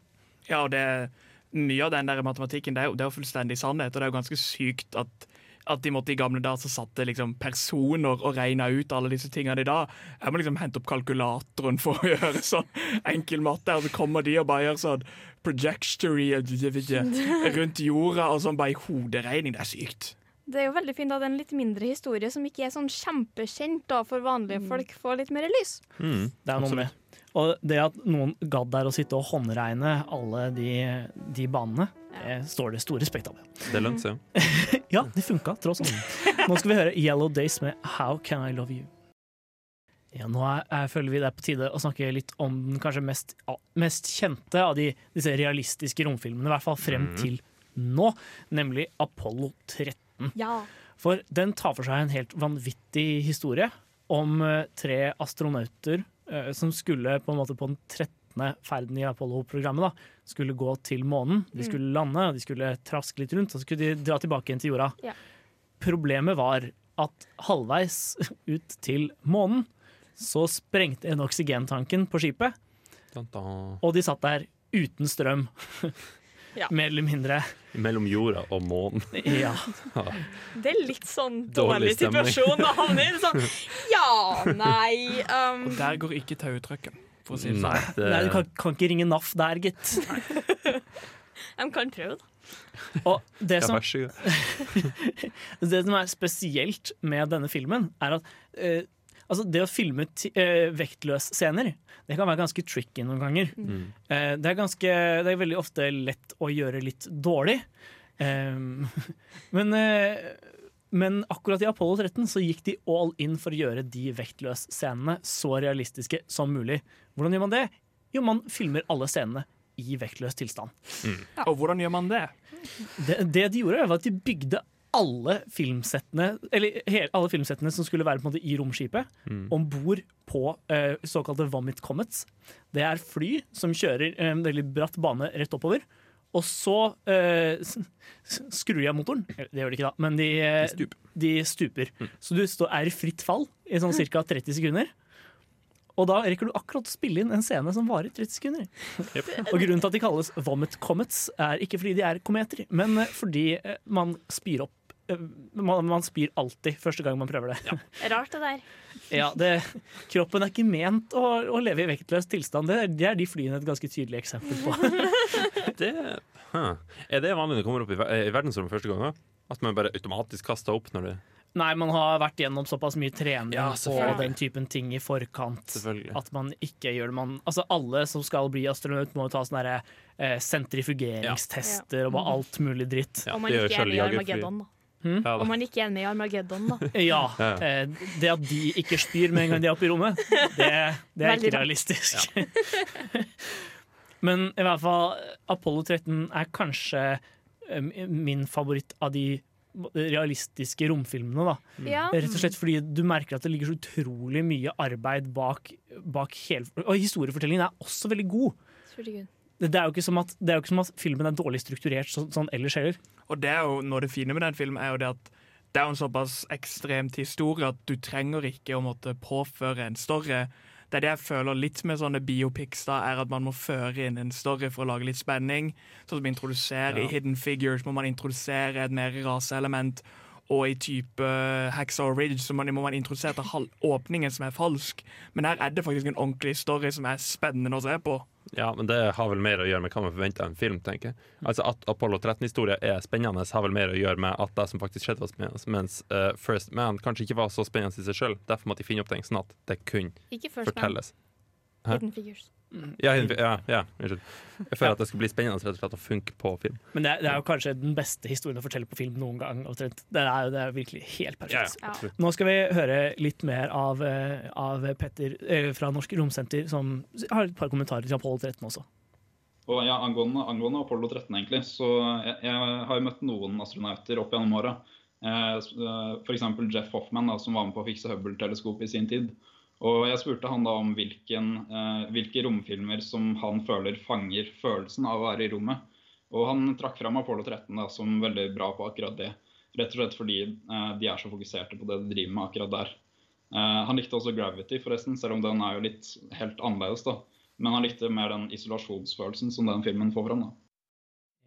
Ja, og det, mye av den der matematikken det er, jo, det er jo fullstendig sannhet, og det er jo ganske sykt at, at de måtte i gamle dager så satte liksom personer og regna ut alle disse tingene i dag. Jeg må liksom hente opp kalkulatoren for å gjøre sånn enkel matte, og så kommer de og bare gjør sånn projectory rundt jorda og sånn bare i hoderegning. Det er sykt.
Det er jo veldig fint at en litt mindre historie som ikke er sånn kjempekjent da, for vanlige folk, får litt mer lys.
Det er noe med. Og det at noen gadd der å sitte og håndregne alle de, de banene, det står det stor respekt av.
Det lønte seg jo.
Ja, det funka tross alt. Nå skal vi høre Yellow Days med How Can I Love You. Ja, nå er, er, føler vi det er på tide å snakke litt om den kanskje mest, mest kjente av de, disse realistiske romfilmene, i hvert fall frem
mm.
til nå, nemlig Apollo 13.
Ja.
For den tar for seg en helt vanvittig historie om eh, tre astronauter eh, som skulle på en måte på den 13. ferden i Apollo-programmet da, skulle gå til månen. De
Mm.
skulle lande, og de skulle traske litt rundt, og så skulle de dra tilbake igjen til jorda.
Ja.
Problemet var at halvveis ut til månen så sprengte en oksygentanken på skipet,
Dun, dun.
og de satt der uten strøm.
Ja.
Mer eller mindre.
Mellom jorda og månen.
Ja.
Det er litt sånn
Dårlig
dårlig situasjon å havne i. Sånn, ja, nei um,
Og der går ikke tautrøkken, for å si det
Nei,
sånn.
det-
Nei, du kan, kan ikke ringe NAF der, gitt.
De kan prøve, da.
Og det som, det som er spesielt med denne filmen, er at eh, altså det å filme ti, vektløs-scener det kan være ganske tricky noen ganger.
Mm.
Eh, det, er ganske, det er veldig ofte lett å gjøre litt dårlig. Um, men, eh, men akkurat i Apollo 13 så gikk de all in for å gjøre de vektløsscenene så realistiske som mulig. Hvordan gjør man det? Jo, man filmer alle scenene i vektløs tilstand.
Og hvordan gjør man det?
Det, det de gjorde, var at de bygde alle filmsettene Eller hele, alle filmsettene som skulle være på en måte i romskipet,
Mm.
om bord på eh, såkalte vomit comets. Det er fly som kjører en veldig bratt bane rett oppover. Og så eh, skrur de av motoren. Eh, Det gjør de ikke, da, men de, eh, de stuper. Så du står, er i fritt fall i sånn ca. 30 sekunder. Og da rekker du akkurat å spille inn en scene som varer 30 sekunder. Og grunnen til at de kalles vomit comets, er ikke fordi de er kometer, men eh, fordi eh, man spyr opp eh, man, man spyr alltid første gang man prøver det.
Rart, det der.
Ja, det, kroppen er ikke ment å, å leve i vektløs tilstand. Det, er- det er de flyene et ganske tydelig eksempel på.
Det, huh. Er det vanlig når det kommer opp i, i verdensrommet første gang? At man bare automatisk kaster opp når det
Nei, man har vært gjennom såpass mye trening
Ja,
på den typen ting i forkant at man ikke gjør det. Man, altså alle som skal bli astronaut, må ta sånne der, eh, sentrifugeringstester og bare alt mulig dritt.
Og man ikke er i Armageddon, da.
Hmm?
Ja,
Om man ikke er med i Armageddon, da.
Ja. Eh, Det at de ikke spyr med en gang de er oppe i rommet, det, det er ikke realistisk. Men i hvert fall, Apollo 13 er kanskje eh, min favoritt av de realistiske romfilmene. da.
Ja.
Rett og slett fordi du merker at det ligger så utrolig mye arbeid bak, bak hele Og historiefortellingen er også veldig god. Det det er jo ikke som at, det er jo ikke som at filmen er dårlig strukturert sånn, sånn ellers heller.
Og det er jo noe av det fine med den filmen er jo det at det er jo en såpass ekstremt historie at du trenger ikke å måtte påføre en story. Det er det jeg føler litt med sånne biopics, da, er at man må føre inn en story for å lage litt spenning. Sånn som introdusere
Ja.
i Hidden Figures må man introdusere et mer raseelement. Og i type Hacksaw Ridge så man, må man introdusere til halv- åpningen som er falsk. Men her er det faktisk en ordentlig story som er spennende å se på.
Ja, men det har vel mer å gjøre med hva man forventer av en film, tenker jeg. Altså At Apollo 13-historia er spennende, har vel mer å gjøre med at det som faktisk skjedde, var spennende. Mens uh, First Man kanskje ikke var så spennende i seg sjøl. Derfor måtte de finne opp ting sånn at det kunne
Ikke First Man.
fortelles. Hæ?
Hidden Figures.
Ja, ja, ja, unnskyld. Jeg føler at det skal bli spennende rett og slett å funke på film.
Men det er, det er jo kanskje den beste historien å fortelle på film noen gang. omtrent. Det er jo det er virkelig helt perfekt.
Ja, ja.
Nå skal vi høre litt mer av, eh, av Petter eh, fra Norsk Romsenter, som har et par kommentarer til Apollo 13 også.
Og ja, angående, angående Apollo 13, egentlig, så jeg, jeg har jo møtt noen astronauter opp gjennom åra. Eh, eh, F.eks. Jeff Hoffman, da, som var med på å fikse Hubble-teleskopet i sin tid. Og jeg spurte han da om hvilken, eh, hvilke romfilmer som han føler fanger følelsen av å være i rommet. Og han trakk fram Apollo 13 da, som veldig bra på akkurat det. Rett og slett fordi eh, de er så fokuserte på det de driver med akkurat der. Eh, han likte også Gravity, forresten, selv om den er jo litt helt annerledes. da. Men han likte mer den isolasjonsfølelsen som den filmen får fram. da.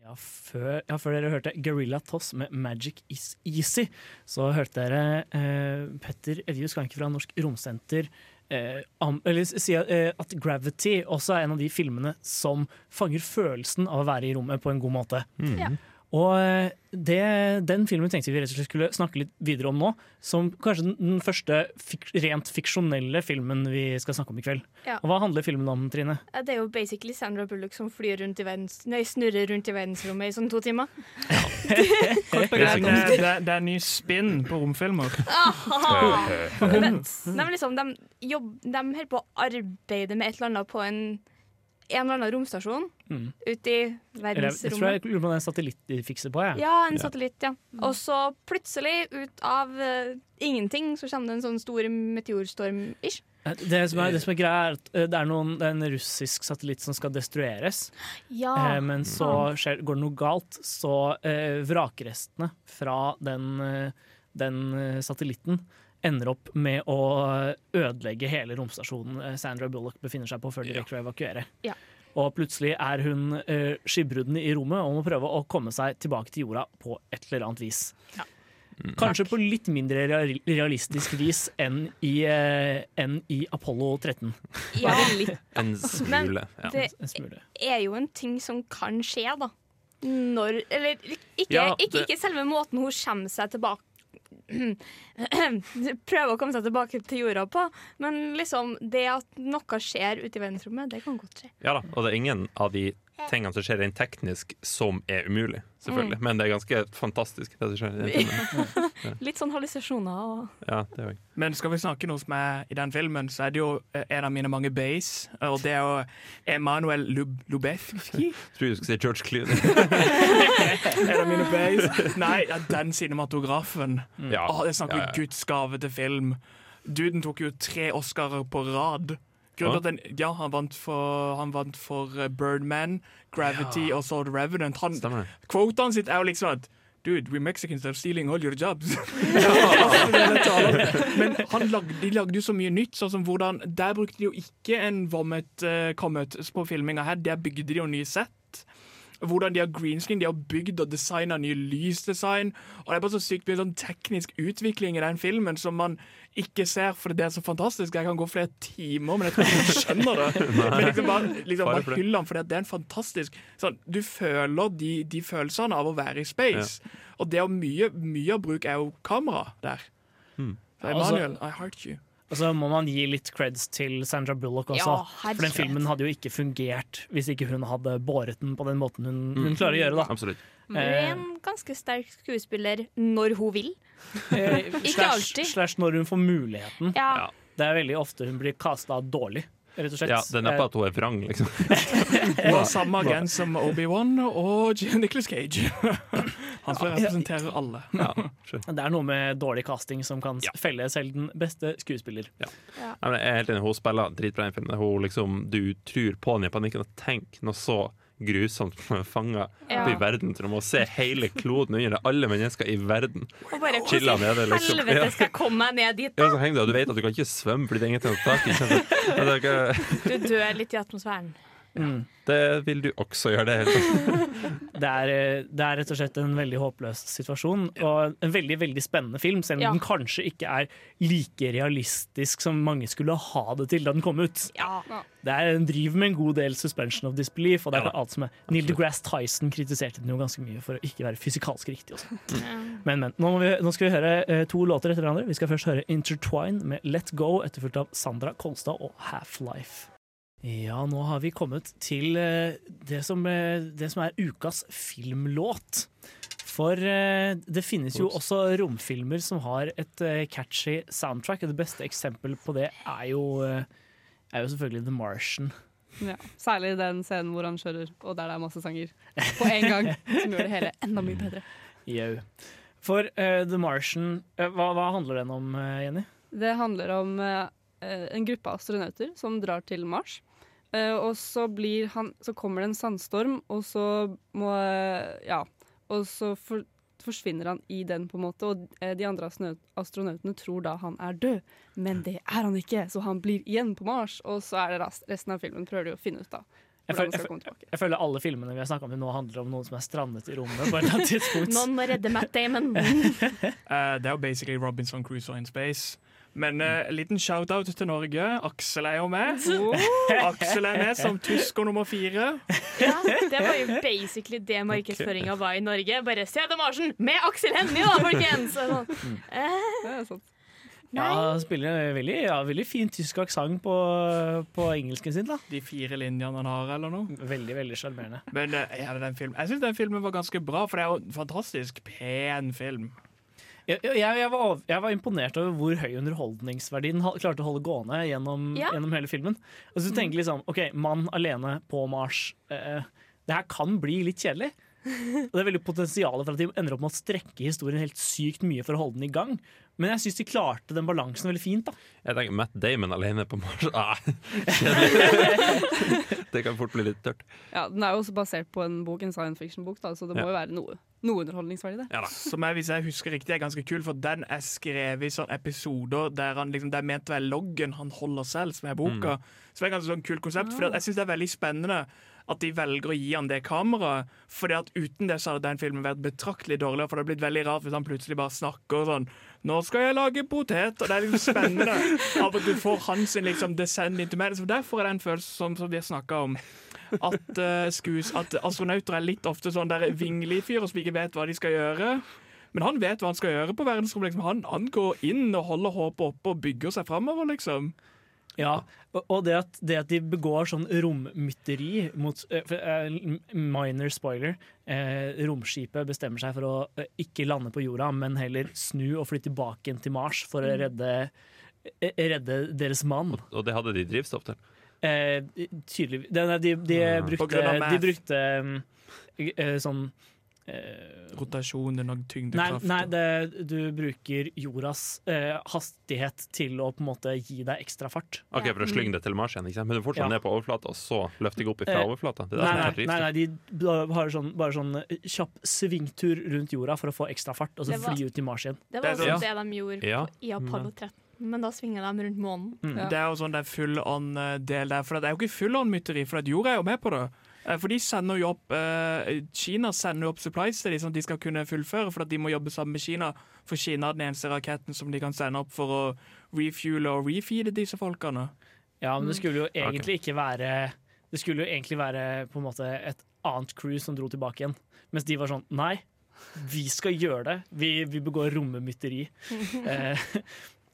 Ja, før, ja, før dere hørte Gorilla Toss med 'Magic Is Easy', så hørte dere eh, Petter Evju Skanke fra Norsk Romsenter eh, am, eller, si eh, at 'Gravity' også er en av de filmene som fanger følelsen av å være i rommet på en god måte.
Mm.
Ja.
Og eh, det, den filmen tenkte vi rett og slett skulle snakke litt videre om nå, som kanskje den- første fik rent fiksjonelle filmen vi skal snakke om i kveld.
Ja.
Og Hva handler filmen om, Trine?
Det er jo basically Sandra Bullock som flyr rundt i verdens, nei, snurrer rundt i verdensrommet i sånn to timer.
Ja. og greit, det, det, det er ny spinn på romfilmer.
Aha! Men de, liksom, de, jobb, de holder på å arbeide med et eller annet på en, en eller annen romstasjon
Mm.
ute i
verdensrommet. jeg tror jeg lurer på en satellitt de fikser på. jeg.
Ja, en satellitt, ja. Og så plutselig, ut av uh, ingenting, så kommer det en sånn stor meteorstorm-ish.
Det som er, det som er greia er at eh, det er, noen, det er en russisk satellitt som skal destrueres.
Ja.
Eh, men så skjer, går det noe galt, så eh, vrakrestene fra den, eh, den eh, satellitten ender opp med å ødelegge hele romstasjonen eh, Sandra Bullock befinner seg på før de rekker å evakuere.
Ja.
Og plutselig er hun uh, skipbrudden i rommet og må prøve å komme seg tilbake til jorda på et eller annet vis. Kanskje på litt mindre realistisk vis enn i, uh, enn i Apollo 13.
Ja.
En
Men
smule. Ja.
det er jo en ting som kan skje, da. Når Eller ikke,
Ja,
ikke, ikke selve måten hun kommer seg tilbake Prøver å komme seg tilbake til jorda på, men liksom det at noe skjer ute i verdensrommet, det kan godt skje.
Ja da, og det er ingen av de tingene som skjer rent teknisk som er umulig, selvfølgelig.
Mm.
Men det er ganske fantastisk, det som skjer i den filmen. Ja.
Litt sånn hallusinasjoner og
Ja, det òg.
Men skal vi snakke noe som er i den filmen, så er det jo eh, en av mine mange bays, og det er jo Emanuel Lub Lubezki.
Tror du skulle si George Clooney.
en av mine bays. Nei, ja, den cinematografen.
Ja.
Åh, det snakker om
Ja, ja.
Guds gave til film. Duden tok jo tre Oscarer på rad. Den, ja, han vant for, han vant for eh, Birdman, Gravity og så The Revenant. Han. Quotaen sitt er jo liksom at Dude, we Mexicans are stealing all your jobs. Men han lagde, de lagde jo så mye nytt. Sånn som hvordan, Der brukte de jo ikke en vommet uh, comet på filminga her. Der bygde de jo nye sett. Hvordan de har greenscreen, de har bygd og designa nye lysdesign. Og det er bare så sykt mye sånn teknisk utvikling i den filmen som man ikke ser, for det er så fantastisk. Jeg kan gå flere timer, men jeg tror ikke man skjønner det. Men liksom bare, liksom bare hyll den, for det er en fantastisk sånn, Du føler de, de følelsene av å være i space. Og det er mye, mye av bruk er jo kamera der.
Hmm.
Emanuel, altså-
I heart you.
Og så må man gi litt creds til Sandra Bullock også.
Ja,
for den filmen hadde jo ikke fungert hvis ikke hun hadde båret den på den måten hun, hun
Mm.
klarer å gjøre. da
Absolutt.
Hun er en ganske sterk skuespiller når hun vil.
Eh,
Ikke
slash,
alltid.
slash når hun får muligheten.
Ja.
Det er veldig ofte hun blir kasta dårlig, rett og slett.
Ja, det er på at hun er vrang, liksom.
og samme agent som Obi-Wan og Nicholas Cage. Han skal representere alle.
Ja,
det er noe med dårlig casting som kan felle selv den beste skuespiller.
Ja. Jeg er helt enig, Hun spiller dritbra i filmen. Hun liksom, du tror på den i panikken og tenker noe så grusomt som fanga
Ja.
i verden. Til å se hele kloden under det. Alle mennesker i verden chiller nede. Liksom.
helvete skal jeg komme meg ned dit?
Ja, så henger du, og du vet at du kan ikke svømme fordi det er ingenting å ta tak i. Ja, ikke-
Du dør litt i atmosfæren.
Mm.
det vil du også gjøre. Det.
Det er, eh, det er rett og slett en veldig håpløs situasjon, og en veldig veldig spennende film, selv om
Ja.
den kanskje ikke er like realistisk som mange skulle ha det til da den kom ut.
Ja.
Det er, Den driver med en god del suspension of disbelief. Og det er
Ja
alt som er Neil deGrasse Tyson kritiserte den jo ganske mye for å ikke være fysikalsk riktig. Også. Men, men. Nå, må vi, nå skal vi høre eh, to låter etter hverandre. Vi skal først høre Intertwine med Let Go, etterfulgt av Sandra Kolstad og Half-Life. Ja, nå har vi kommet til eh, det som, eh, det som er ukas filmlåt. For eh, det finnes jo også romfilmer som har et catchy soundtrack. og Det beste eksempelet på det er jo, er jo selvfølgelig The Martian.
Ja, særlig den scenen hvor han kjører, og der det er masse sanger på en gang. Som gjør det hele enda mye bedre.
Jau. For uh, The Martian uh, hva, hva handler den om, Jenny?
Det handler om uh, en gruppe astronauter som drar til Mars. Eh, og så, blir han, så kommer det en sandstorm, og så må eh, Ja. Og så for, forsvinner han i den, på en måte. Og eh, de andre astronautene tror da han er død, men det er han ikke. Så han blir igjen på Mars, og så er det rast, resten av filmen prøver de å finne ut da
Jeg føler, jeg, jeg føler alle filmene vi har snakka om til nå, handler om noen som er strandet i rommet. på et eller annet tidspunkt.
Noen må redde Matt Damon.
uh, det er jo basically Robinson Crusoe in space. Men uh, liten shout-out til Norge. Aksel er jo med. Aksel er med som tysker nummer fire.
Ja, det var jo basically det markedsføringa var i Norge. Bare se Martian med Aksel Hennie, da, folkens! Sånn. Eh,
Ja, han spiller veldig, ja, veldig fin tysk aksent på, på engelsken sin. da
De fire linjene han har, eller noe.
Veldig, veldig sjarmerende.
Men eh, ja, den filmen, jeg syns den filmen var ganske bra, for det er jo en fantastisk pen film.
Jeg, jeg, jeg, var, jeg var imponert over hvor høy underholdningsverdien klarte å holde gående gjennom,
Ja.
gjennom hele filmen. Og så tenker jeg liksom, ok, Mann alene på Mars. Eh, det her kan bli litt kjedelig. Og det er veldig potensial for at de ender opp med å strekke historien helt sykt mye for å holde den i gang. Men jeg syns de klarte den balansen veldig fint. da
Jeg tenker Matt Damon alene på Mars ah, Det kan fort bli litt tørt.
Ja, Den er jo også basert på en bok, en science fiction-bok, så det må
Ja.
jo være noe, noe underholdningsverdi der.
Som jeg, hvis jeg husker riktig, er ganske kul, for den er skrevet i sånne episoder der han liksom, det er ment å være loggen han holder selv, som er boka. Så det er et ganske sånn kult konsept. For jeg syns det er veldig spennende at de velger å gi han det kameraet. Fordi at uten det så hadde den filmen vært betraktelig dårligere. For det hadde blitt veldig rart hvis han plutselig bare snakker sånn 'Nå skal jeg lage potet', og det er liksom spennende av at du får hans liksom descend into madness. Derfor er det en følelse som, som vi har snakka om. At, uh, skues, at astronauter er litt ofte sånn der vingelige fyrer som ikke vet hva de skal gjøre. Men han vet hva han skal gjøre på verdensrommet. Liksom. Han, han går inn og holder håpet oppe og bygger seg framover, liksom.
Ja, og- det at, det at de begår sånn rommytteri mot eh, Minor spoiler. Uh, romskipet bestemmer seg for å uh, ikke lande på jorda, men heller snu og fly tilbake til Mars for å
Mm.
redde, redde deres mann.
Og det hadde de drivstoff til.
Tydelig de, de, de,
Ah.
Brukte, de brukte um, sånn eh,
Rotasjon, og
Nei,
tyngdekraft.
nei det, du bruker jordas eh, hastighet til å på en måte gi deg ekstra fart.
Ok, For å slynge det til Mars igjen, ikke sant? men du er fortsatt
Ja.
ned på overflata, og så løfter jeg opp fra
Eh,
overflata? Det er
Nei, nei, nei, nei, de har sånn, bare sånn kjapp svingtur rundt jorda for å få ekstra fart, og så
var-
fly ut til Mars igjen.
Det var også
Ja.
det de gjorde
Ja.
på, i Apollo 13. Men da svinger de rundt månen.
Mm.
Det er jo sånn det er full on-del der. For det er jo ikke full on-mytteri, for jorda er jo med på det. Eh, For de sender jo opp eh, Kina sender jo opp supplies til de sånn at de skal kunne fullføre, for at de må jobbe sammen med Kina. For Kina er den eneste raketten som de kan sende opp for å refuele og refeede disse folkene.
Ja, men det skulle jo egentlig ikke være Det skulle jo egentlig være på en måte et annet crew som dro tilbake igjen. Mens de var sånn Nei, vi skal gjøre det. Vi, vi begår rommemytteri. eh,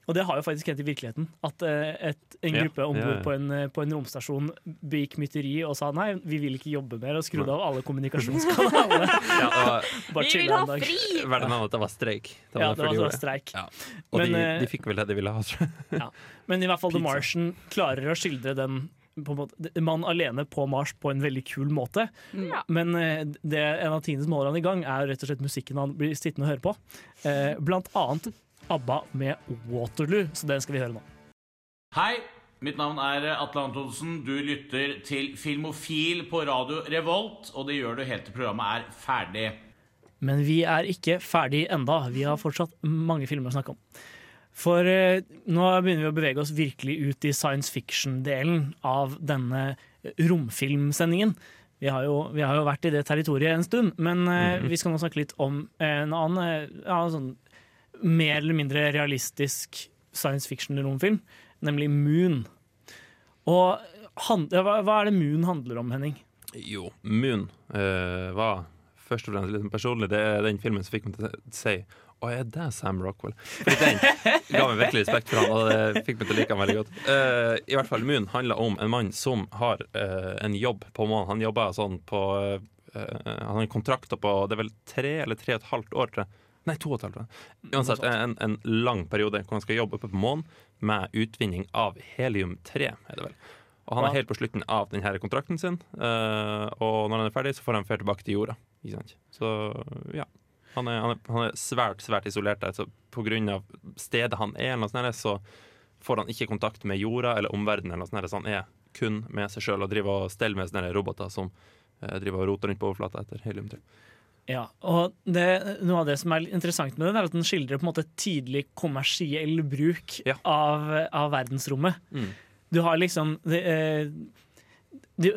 og det har jo faktisk hendt i virkeligheten. At eh, et, en
Ja,
gruppe om bord
ja.
på, en, eh, på en romstasjon begikk mytteri og sa nei, vi vil ikke jobbe mer, og skrudde av alle kommunikasjonskanaler.
Ja, det
Bare
Vi vil ha
en dag.
fri!
Verden av at det var streik. Det
Ja, det var det
var
streik.
Ja. Og
Men,
de,
eh,
de fikk vel det de ville ha, tror jeg.
Ja. Men i hvert fall The
Pizza.
Martian klarer å skildre den på en måte, mann alene på Mars på en veldig kul måte.
Ja.
Men det, en av tingene som holder han i gang, er rett og slett musikken han blir sittende og høre på. Eh, blant annet ABBA med Waterloo, så den skal vi høre nå.
Hei, mitt navn er Atle Antonsen. Du lytter til Filmofil på radio Revolt, og det gjør du helt til programmet er ferdig.
Men vi er ikke ferdig enda. Vi har fortsatt mange filmer å snakke om. For eh, nå begynner vi å bevege oss virkelig ut i science fiction-delen av denne romfilmsendingen. Vi har, jo, vi har jo vært i det territoriet en stund, men eh,
Mhm.
vi skal nå snakke litt om en annen eh, ja, sånn, mer eller mindre realistisk science fiction-romfilm, nemlig Moon. Og han, hva, hva er det Moon handler om, Henning?
Jo, Moon uh, var først og fremst litt personlig. Det er den filmen som fikk meg til å si Å, er det Sam Rockwell? Fordi den ga meg virkelig respekt for han, og det fikk meg til å like han veldig godt. Uh, I hvert fall Moon handler om en mann som har uh, en jobb på månen. Han jobber sånn på Han har kontrakter på Det er vel tre eller tre og et halvt år, tror jeg. Nei, to og et halvt. år. Uansett, en, en lang periode hvor han skal jobbe oppe på månen med utvinning av helium-3, er det vel. Og han er helt på slutten av denne kontrakten sin, eh, og når han er ferdig, så får han ferd tilbake til jorda. Ikke sant? Så ja. Han er, han, er, han er svært svært isolert der, så på grunn av stedet han er, sånt, så får han ikke kontakt med jorda eller omverdenen. eller sånt Så han er kun med seg sjøl og driver og steller med sånne roboter som eh, driver og roter rundt på overflata etter helium-3.
Ja, og det, Noe av det som er interessant med den, er at den skildrer på en måte tidlig kommersiell bruk av, av verdensrommet.
Mm.
Du har liksom det, eh, det,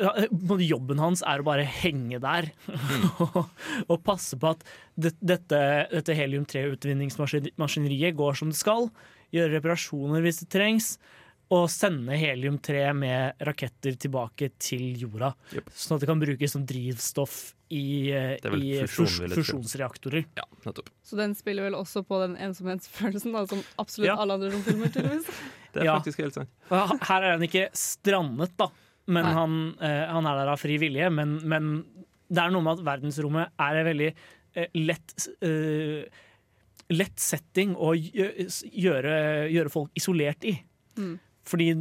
Jobben hans er å bare henge der og, og passe på at det, dette, dette helium-3-utvinningsmaskineriet går som det skal. Gjøre reparasjoner hvis det trengs. Og sende helium-3 med raketter tilbake til jorda. Sånn at det kan brukes som drivstoff i, eh, i
fusjon,
fusjonsreaktorer.
Ja, nettopp.
Så den spiller vel også på den ensomhetsfølelsen, da, som absolutt
Ja.
alle andre romfilmer, tydeligvis.
Det er
Ja.
faktisk helt sant.
Her er han ikke strandet, da. Men han, eh, han er der av fri vilje. Men, men det er noe med at verdensrommet er en veldig eh, lett eh, Lett setting å gjøre, gjøre folk isolert i.
Mm.
Fordi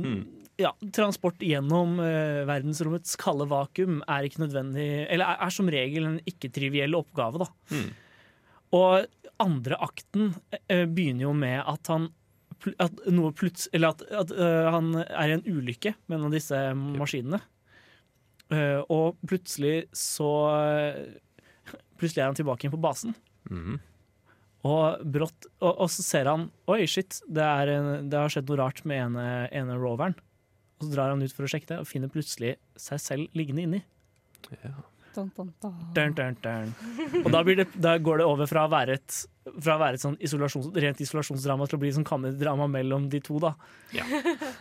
ja, transport gjennom eh, verdensrommets kalde vakuum er ikke nødvendig Eller er, er som regel en ikke-triviell oppgave, da.
Mm.
Og andre akten eh, begynner jo med at han at noe pluts Eller at, at uh, han er i en ulykke med en av disse maskinene. Uh, og plutselig så Plutselig er han tilbake igjen på basen.
Mhm.
Og brått og, og så ser han Oi, shit, det, er en, det har skjedd noe rart med ene, ene roveren. Og så drar han ut for å sjekke det, og finner plutselig seg selv liggende inni.
Dun, dun, dun.
Dun, dun, dun. Og da, blir det, da går det over fra å være et, fra å være et sånn isolasjons, rent isolasjonsdrama til å bli sånn kammerdrama mellom de to. Da.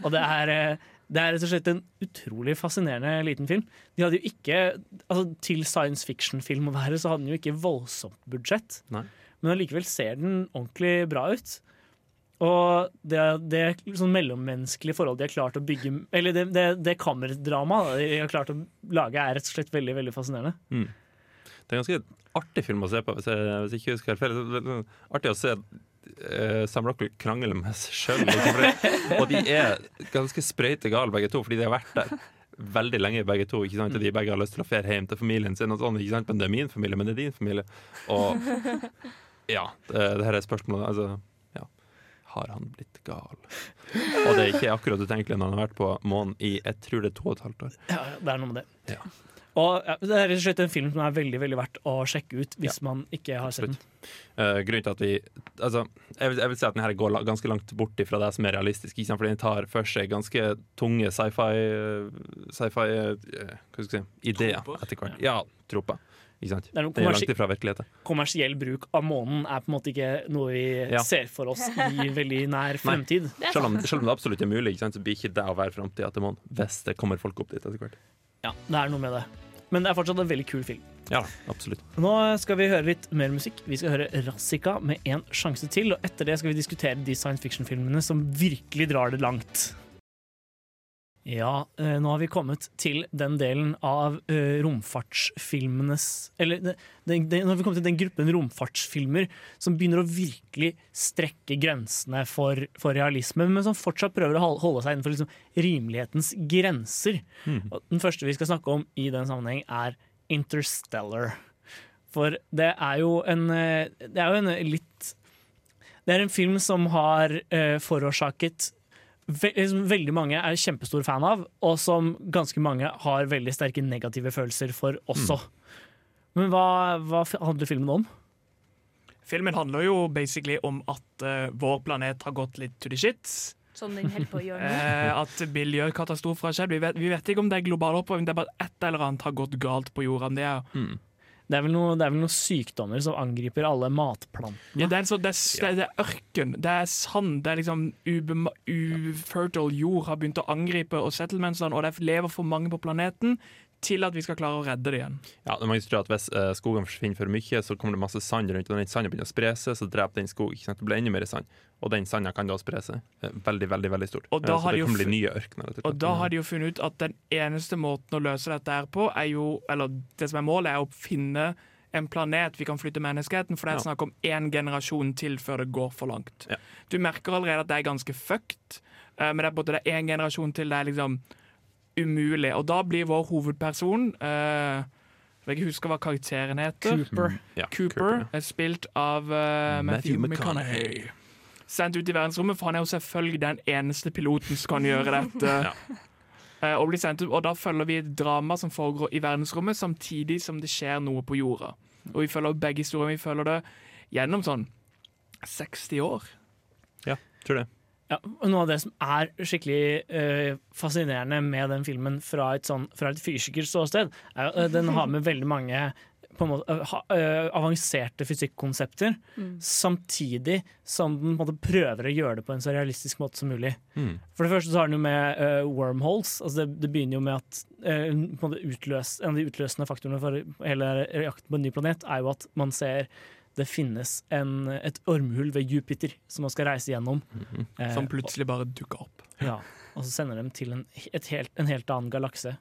Og det er, eh, det er rett og slett en utrolig fascinerende liten film. De hadde jo ikke, altså Til science fiction-film å være, så hadde den jo ikke voldsomt budsjett.
Nei.
Men allikevel ser den ordentlig bra ut. Og det, det sånn mellommenneskelige forholdet de har klart å bygge Eller det, det, det kammerdramaet de har klart å lage, er rett og slett veldig veldig fascinerende.
Mm. Det er en ganske artig film å se på, hvis jeg, hvis jeg ikke husker feil. Sånn Artig å se uh, Sam Rockwell krangle med seg sjøl. Liksom. og de er ganske sprøyte gale begge to, fordi de har vært der veldig lenge, begge to. Ikke sant? Og de begge har lyst til å ferde hjem til familien sin. Og sånn, ikke sant? Men det er min familie, men det er din familie. Og ja, det, det her er spørsmålet. Altså, ja. Har han blitt gal? Og det er ikke akkurat utenkelig når han har vært på månen i jeg tror det er to og et halvt år.
Ja, det er noe med det.
Ja.
Og ja, Det er rett og slett en film som er veldig veldig verdt å sjekke ut hvis man ikke har sett den.
Uh, grunnen til at vi altså, jeg, vil, jeg vil si at denne går la, ganske langt bort fra det som er realistisk. Ikke sant? Fordi den tar for seg ganske tunge sci-fi sci uh, si, ideer etter hvert. Ja, troper. Ikke sant?
Det er
det er langt ifra virkeligheten.
Kommersiell bruk av månen er på en måte ikke noe vi
Ja.
ser for oss i veldig nær fremtid.
Selv, om, selv om det absolutt er mulig, ikke sant? så blir ikke det å være framtida til månen hvis det kommer folk opp dit etter hvert.
Ja, det er noe med det. Men det er fortsatt en veldig kul film.
Ja, absolutt.
Nå skal vi høre litt mer musikk. Vi skal høre Rassika med En sjanse til. Og etter det skal vi diskutere de science fiction-filmene som virkelig drar det langt. Ja, eh, nå har vi kommet til den delen av eh, romfartsfilmenes Eller det, det, nå har vi kommet til den gruppen romfartsfilmer som begynner å virkelig strekke grensene for, for realisme, men som fortsatt prøver å holde seg innenfor liksom, rimelighetens grenser. Og den første vi skal snakke om i den sammenheng, er Interstellar. For det er jo en, eh, det er jo en litt Det er en film som har uh, forårsaket ve liksom, veldig mange er kjempestor fan av, og som ganske mange har veldig sterke negative følelser for også. Men hva, hva handler filmen om?
Filmen handler jo basically om at uh, vår planet har gått litt to the shit.
Som den holder på å gjøre nå.
Eh, at miljøkatastrofer har skjedd. Vi vet, vi vet ikke om det er global oppvarming, det er bare et eller annet har gått galt på jorda. Det er,
Det er vel noen sykdommer som angriper alle matplantene.
ja, det, er sånn- det, er, det, er, ørken, det er sand, det er liksom Ufertil jord har begynt å angripe og settlementsene, og det lever for mange på planeten til at vi skal klare å redde det igjen.
Ja, det er mange tror at Hvis skogen skogene forsvinner for mye, så kommer det masse sand rundt, og den sanden begynner å spre seg, så dreper den skog. Ikke sant? Det blir enda mer sand. Og den sanda kan da spre seg eh, veldig, veldig veldig stort.
Og da
Eh,
har de
kan bli nye ørkener. og
da har de jo funnet ut at den eneste måten å løse dette her på, er jo Eller det som er målet, er å finne en planet vi kan flytte menneskeheten, for det er
Ja.
snakk om én generasjon til før det går for langt. Du merker allerede at det er ganske fucked, eh, men det er både det én generasjon til det er liksom umulig. Og da blir vår hovedperson uh, Jeg husker hva karakteren heter.
Cooper.
Mm. Ja,
Cooper,
Cooper,
er spilt av uh, Matthew,
Matthew
McConaughey. Sendt ut i verdensrommet, for han er jo selvfølgelig den eneste piloten som kan gjøre dette. Eh, og, blir sendt ut, og da følger vi et drama som foregår i verdensrommet, samtidig som det skjer noe på jorda. Og vi følger begge historiene. Vi følger det gjennom sånn 60 år.
Ja, tror det.
Ja, og Noe av det som er skikkelig uh, fascinerende med den filmen fra et, sånn, fra et fysikkers ståsted, er at den har med veldig mange på en måte, uh, eh, avanserte fysikkonsepter,
Mm.
samtidig som den på en måte prøver å gjøre det på en så realistisk måte som mulig.
Mm.
For det første så har den jo med eh, wormholes. Altså det, det begynner jo med at eh, på en, måte utløs, en av de utløsende faktorene for hele jakten på en ny planet er jo at man ser det finnes en, et ormhull ved Jupiter som man skal reise gjennom. Eh,
Som plutselig bare dukker opp.
ja, og så sender de til en, et helt, en helt annen galakse.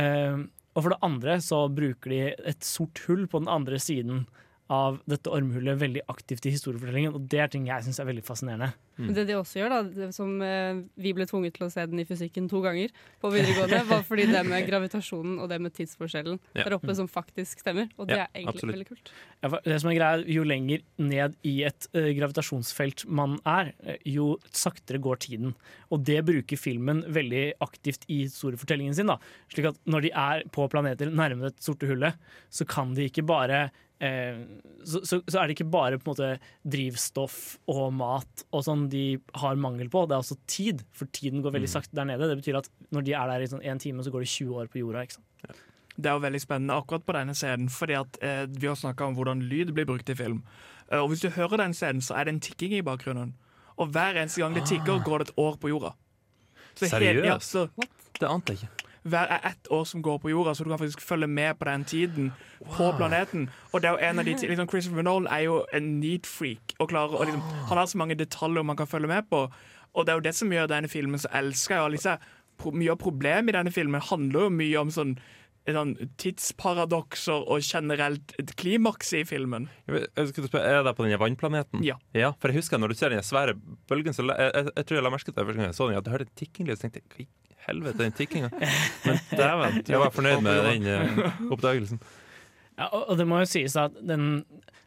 Eh, og for det andre så bruker de et sort hull på den andre siden av dette ormhullet veldig aktivt i historiefortellingen, og det er ting jeg syns er veldig fascinerende.
Mm.
Men Det de også gjør, da, det som eh, vi ble tvunget til å se den i fysikken to ganger på videregående, var fordi det med gravitasjonen og det med tidsforskjellen
Ja.
der oppe som faktisk stemmer. Og det
Ja,
er egentlig
absolutt.
veldig kult.
Ja, for det som er greia, Jo lenger ned i et uh, gravitasjonsfelt man er, eh, jo saktere går tiden. Og det bruker filmen veldig aktivt i historiefortellingen sin. da. Slik at når de er på planeter nærme det sorte hullet, så kan de ikke bare eh, så, så, så er det ikke bare på en måte drivstoff og mat og sånn de har mangel på, det er også tid. For tiden går veldig
Mm.
sakte der nede. Det betyr at når de er der i sånn en time, så går det 20 år på jorda. ikke sant?
Det er jo veldig spennende akkurat på denne scenen, fordi at eh, vi har snakka om hvordan lyd blir brukt i film. Eh, og hvis du hører den scenen, så er det en tikking i bakgrunnen. Og hver eneste gang det tikker, går det et år på jorda. Så helt- ja, så
Det ante jeg ikke.
Hver er ett år som går på jorda, så du kan faktisk følge med på den tiden på planeten. Og det er jo en av de liksom Christopher Nolan er jo en neat freak. Og klarer, og liksom, han har så mange detaljer man kan følge med på. Og det er jo det som gjør denne filmen så elsker jeg. Liksom, mye av problemet i denne filmen handler jo mye om sånn, sånn tidsparadokser og generelt et klimaks i filmen.
Jeg, skulle spørre, Er det på den vannplaneten?
Ja.
For jeg husker Når du ser den svære bølgen, så jeg, jeg, jeg tror jeg la merke til det første gang jeg så den. At jeg hørte en tikkinglyd, og tenkte hva i helvete den tikkinga? Men dæven, jeg var fornøyd med den eh, oppdagelsen.
Ja, og, det må jo sies at den,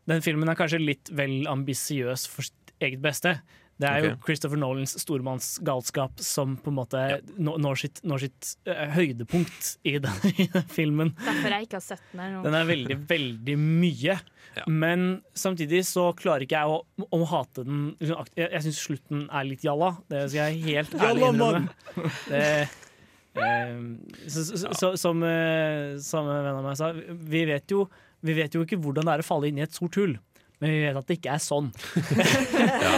den filmen er kanskje litt vel ambisiøs for sitt eget beste. Det er jo Christopher Nolans stormannsgalskap som på en måte ja. når sitt, når sitt uh, høydepunkt i den, i den filmen.
Derfor jeg ikke har sett den her nå.
Den er veldig, veldig mye. Men samtidig så klarer ikke jeg å, å hate den. liksom, Jeg, jeg syns slutten er litt jalla. Det skal jeg helt ærlig innrømme. Det, eh, så, så, så, som, eh, som en venn av meg sa, vi vet, jo, vi vet jo ikke hvordan det er å falle inn i et sort hull. Men vi vet at det ikke er sånn.
Ja,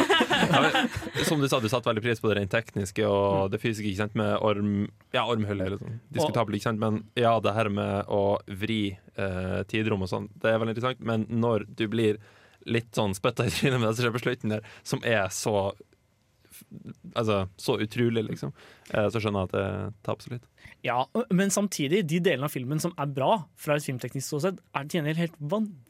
men, som du sa, du satte veldig pris på det rent tekniske og det fysiske, ikke sant, med orm, ja, eller sånn. Diskutabelt, ikke sant, men ja, det her med å vri eh, tidrom og sånn, det er veldig interessant. Men når du blir litt sånn spytta i trynet med det som skjer på slutten der, som er så Altså, så utrolig, liksom, eh, så skjønner jeg at det taper seg litt.
Ja, Men samtidig, de delene av filmen som er bra, fra et filmteknisk ståsted, er til gjengjeld helt vanvittig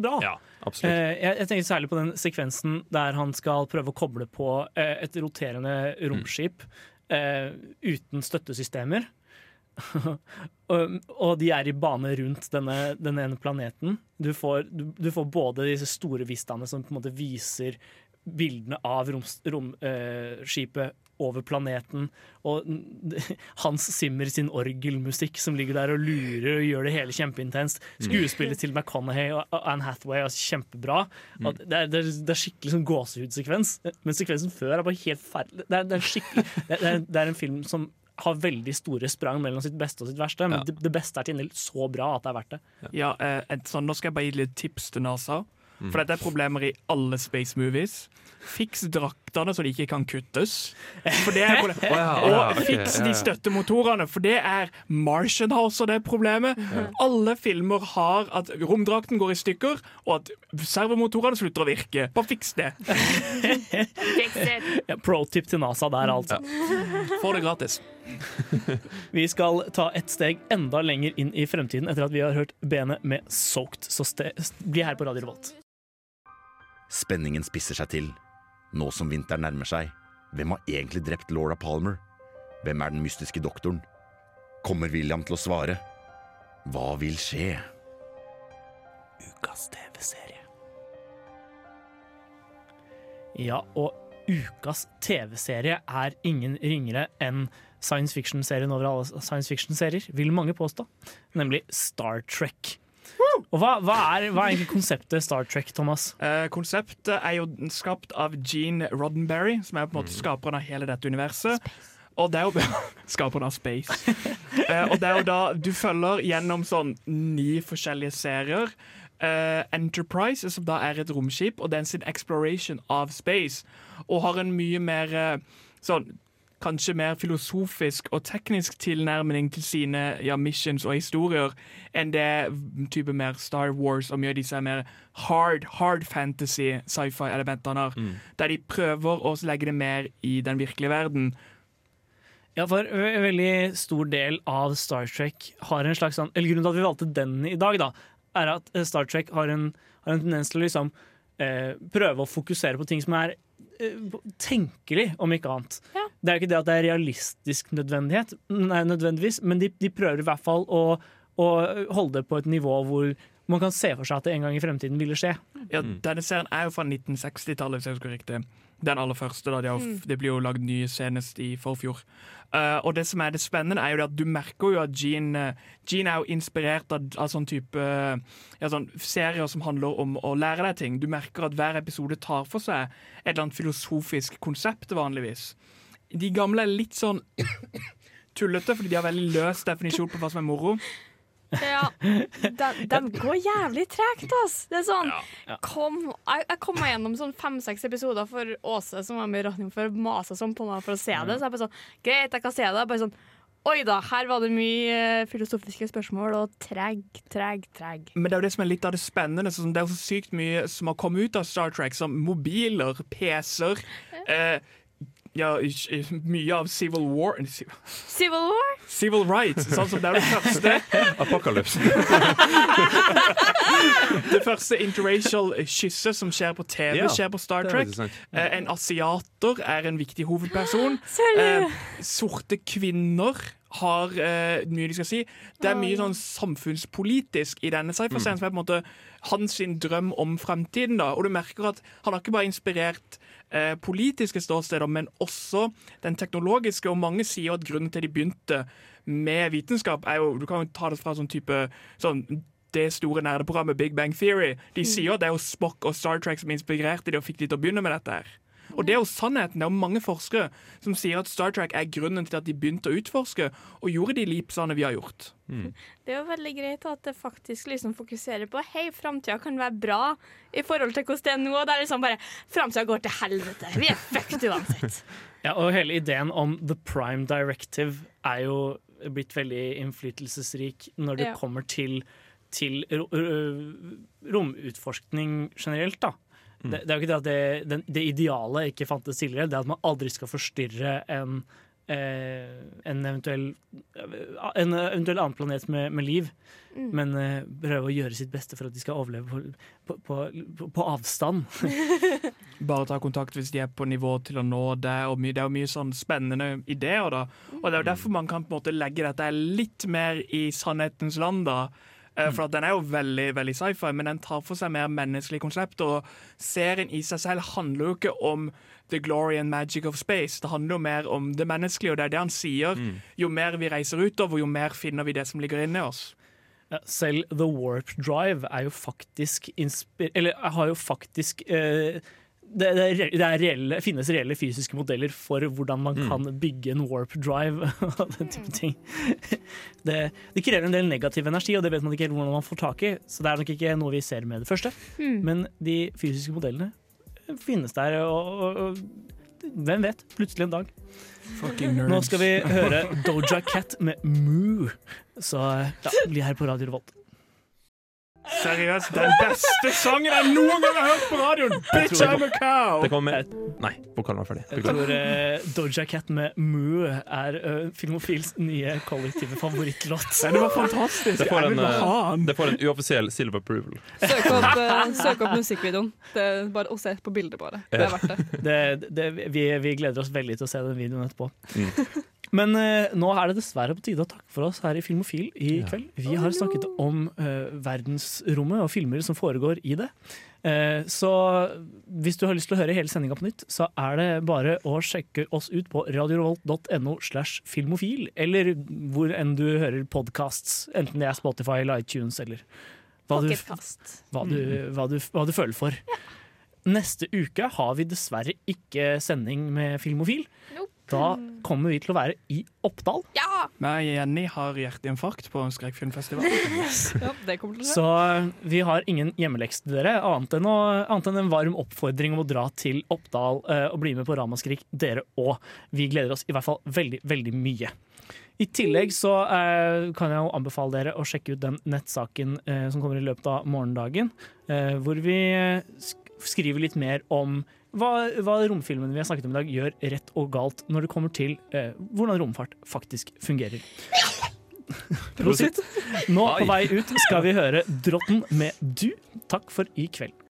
bra.
Ja, absolutt.
Eh, jeg, jeg tenker særlig på den sekvensen der han skal prøve å koble på eh, et roterende romskip eh, uten støttesystemer. og, og de er i bane rundt denne, denne ene planeten. Du får, du, du får både disse store vistaene som på en måte viser bildene av romskipet rom, eh, over planeten, og Hans Zimmer sin orgelmusikk som ligger der og lurer og gjør det hele kjempeintenst. Skuespillet til McConaughey og Anne Hathaway er kjempebra. Og det, er, det, er, det er skikkelig sånn gåsehudsekvens, men sekvensen før er bare helt ferdig. Det er, det er, skikkelig, det er, det er en film som har veldig store sprang mellom sitt beste og sitt verste, men det, det beste er til en del så bra at det er verdt det.
Ja, eh, sånn, Nå skal jeg bare gi litt tips til NASA. For dette er problemer i alle space movies. Fiks draktene så de ikke kan kuttes. For det er problem.
Ja, å ja,
Og fiks de støttemotorene, for det er Martian har også det problemet. Alle filmer har at romdrakten går i stykker, og at servomotorene slutter å virke. Bare fiks det.
Ja, Pro tip til NASA der, altså.
Få det gratis.
Vi skal ta et steg enda lenger inn i fremtiden etter at vi har hørt benet med Soaked. Så bli her på Radio Revolt.
Spenningen spisser seg til. Nå som vinteren nærmer seg, hvem har egentlig drept Laura Palmer? Hvem er den mystiske doktoren? Kommer William til å svare? Hva vil skje?
Ukas TV-serie. Ja, og ukas TV-serie er ingen ringere enn science fiction-serien over alle science fiction-serier, vil mange påstå, nemlig Star Trek. Og hva, hva, er, hva er egentlig konseptet Star Trek, Thomas?
Eh, konseptet er jo skapt av Gene Roddenberry, som er på en måte skaperen av hele dette universet. Og det er jo Skaperen av Space. Eh, og det er jo da du følger gjennom sånn ni forskjellige serier. Uh, Enterprise, som da er et romskip, og den sin exploration av space. Og har en mye mer uh, sånn kanskje mer filosofisk og teknisk tilnærming til sine ja, missions og historier enn det type mer Star Wars og mye av disse mer hard, hard fantasy sci-fi-elementene har. Der de prøver å legge det mer i den virkelige verden.
Ja, for en veldig stor del av Star Trek har en slags sånn Eller grunnen til at vi valgte den i dag, da, er at Star Trek har en, har en tendens til å liksom eh, prøve å fokusere på ting som er tenkelig, om ikke annet. Det er jo ikke det at det er realistisk nødvendighet, nei, nødvendigvis, men de, de prøver i hvert fall å, å holde det på et nivå hvor man kan se for seg at det en gang i fremtiden ville skje.
Ja, Denne serien er jo fra 1960-tallet, hvis jeg husker riktig. Den aller første. da, de
Mm.
Det blir jo lagd ny senest i forfjor. Uh, og det som er det spennende, er jo det at du merker jo at Gene, eh, Gene er jo inspirert av, av sånn type eh, ja, sånn serier som handler om å lære deg ting. Du merker at hver episode tar for seg et eller annet filosofisk konsept, vanligvis. De gamle er litt sånn tullete, fordi de har veldig løs definisjon på hva som er moro.
Ja, den, den går jævlig tregt, ass. Det er sånn kom, jeg, jeg kom meg gjennom sånn fem-seks episoder for Åse, som var med i Ratning for å mase sånn på meg for å se det. Så jeg bare sånn Greit, jeg kan se det. Bare sånn Oi da, her var det mye eh, filosofiske spørsmål, og treg, treg, treg.
Men det er jo det som er litt av det spennende. Sånn, det er jo så sykt mye som har kommet ut av Star Trek, som mobiler, PC-er. Eh, ja, mye av Civil War
Civil War?
Civil Rights, sånn som det er det første.
Apocalypse.
det første interracial kysset som skjer på TV,
Ja,
skjer på Star Trek. Eh, en asiater er en viktig hovedperson. Eh, sorte kvinner har eh, mye de skal si. Det er mye sånn samfunnspolitisk i denne sci-fi-serien, som er på en måte hans drøm om fremtiden. Da. Og du merker at han har ikke bare inspirert eh, politiske ståsteder, men også den teknologiske. Og mange sier at grunnen til de begynte med vitenskap, er jo Du kan jo ta det fra sånn type sånn det store nerdeprogrammet Big Bang Theory. De sier at det er jo Spock og Star Trek som inspirerte de og fikk de til å begynne med dette. her. Og det er jo sannheten. Det er jo mange forskere som sier at Star Trek er grunnen til at de begynte å utforske og gjorde de leapsene vi har gjort.
Det er jo veldig greit at det faktisk liksom fokuserer på Hei, framtida kan være bra i forhold til hvordan det er nå. Og det er liksom bare Framtida går til helvete. Vi er fucked uansett.
Ja, og hele ideen om The Prime Directive er jo blitt veldig innflytelsesrik når det
Ja.
kommer til, til romutforskning generelt, da. Det, det er jo ikke det at det, den, det ideale ikke fantes tidligere, det er at man aldri skal forstyrre en, eh, en, eventuell, en eventuell annen planet med, med liv,
Mm.
men eh, prøve å gjøre sitt beste for at de skal overleve på, på, på, på, på avstand.
Bare ta kontakt hvis de er på nivå til å nå det. Og mye, det er jo mye sånn spennende ideer. da. Og Det er jo derfor man kan på en måte legge dette litt mer i sannhetens land. da. Eh, For at Den er jo veldig veldig sci-fi, men den tar for seg mer menneskelige konsepter. og Serien i seg selv handler jo ikke om the glory and magic of space. Det handler jo mer om det menneskelige, og det er det han sier. Jo mer vi reiser utover, jo mer finner vi det som ligger inni oss.
Ja, selv The Warp Drive er jo faktisk Eller har jo faktisk eh, det, det, er, det er reelle, finnes reelle fysiske modeller for hvordan man
Mm.
kan bygge en warp drive og den type ting. Det, det krever en del negativ energi, og det vet man ikke helt hvordan man får tak i. Så det er nok ikke noe vi ser med det første.
Mm.
Men de fysiske modellene finnes der, og, og, og hvem vet? Plutselig en dag. Nå skal vi høre Doja Cat med Moo. Så ja, bli her på Radio Revolt.
Seriøst, den beste sangen jeg noen gang har hørt på radioen! Bitch, I'm a cow!
Det kommer med Nei, vokalen var ferdig.
Jeg tror uh, Doja Cat med Moo er uh, Filmofils nye kollektive favorittlåt.
Det var fantastisk.
Det får en,
den.
det får en uoffisiell silver approval.
Søk opp, uh, søk opp musikkvideoen. Det er bare å se på bildet, bare. Det er verdt det.
Det, det, vi, vi gleder oss veldig til å se den videoen etterpå.
Mm.
Men uh, nå er det dessverre på tide å takke for oss her i Filmofil i
Ja.
kveld. Vi har snakket om uh, verdensrommet og filmer som foregår i det. Eh, så hvis du har lyst til å høre hele sendinga på nytt, så er det bare å sjekke oss ut på radiorevolt.no slash filmofil, eller hvor enn du hører podcasts, enten det er Spotify eller iTunes eller hva du, hva du, hva du, hva du føler for. Neste uke har vi dessverre ikke sending med Filmofil. Da kommer vi til å være i Oppdal.
Ja!
Men Jenny har hjerteinfarkt på Skrekkfilmfestivalen.
Ja, det kommer til å skje.
Så eh, vi har ingen hjemmelekse til dere, annet enn, å, annet enn en varm oppfordring om å dra til Oppdal uh, og bli med på Ramaskrik, dere òg. Vi gleder oss i hvert fall veldig, veldig mye. I tillegg så eh, kan jeg jo anbefale dere å sjekke ut den nettsaken eh, som kommer i løpet av morgendagen, eh, hvor vi eh, sk skriver litt mer om hva, hva romfilmene vi har snakket om i dag, gjør rett og galt når det kommer til eh, hvordan romfart faktisk fungerer. Prosit. Nå på vei ut skal vi høre Drotten med Du. Takk for i kveld.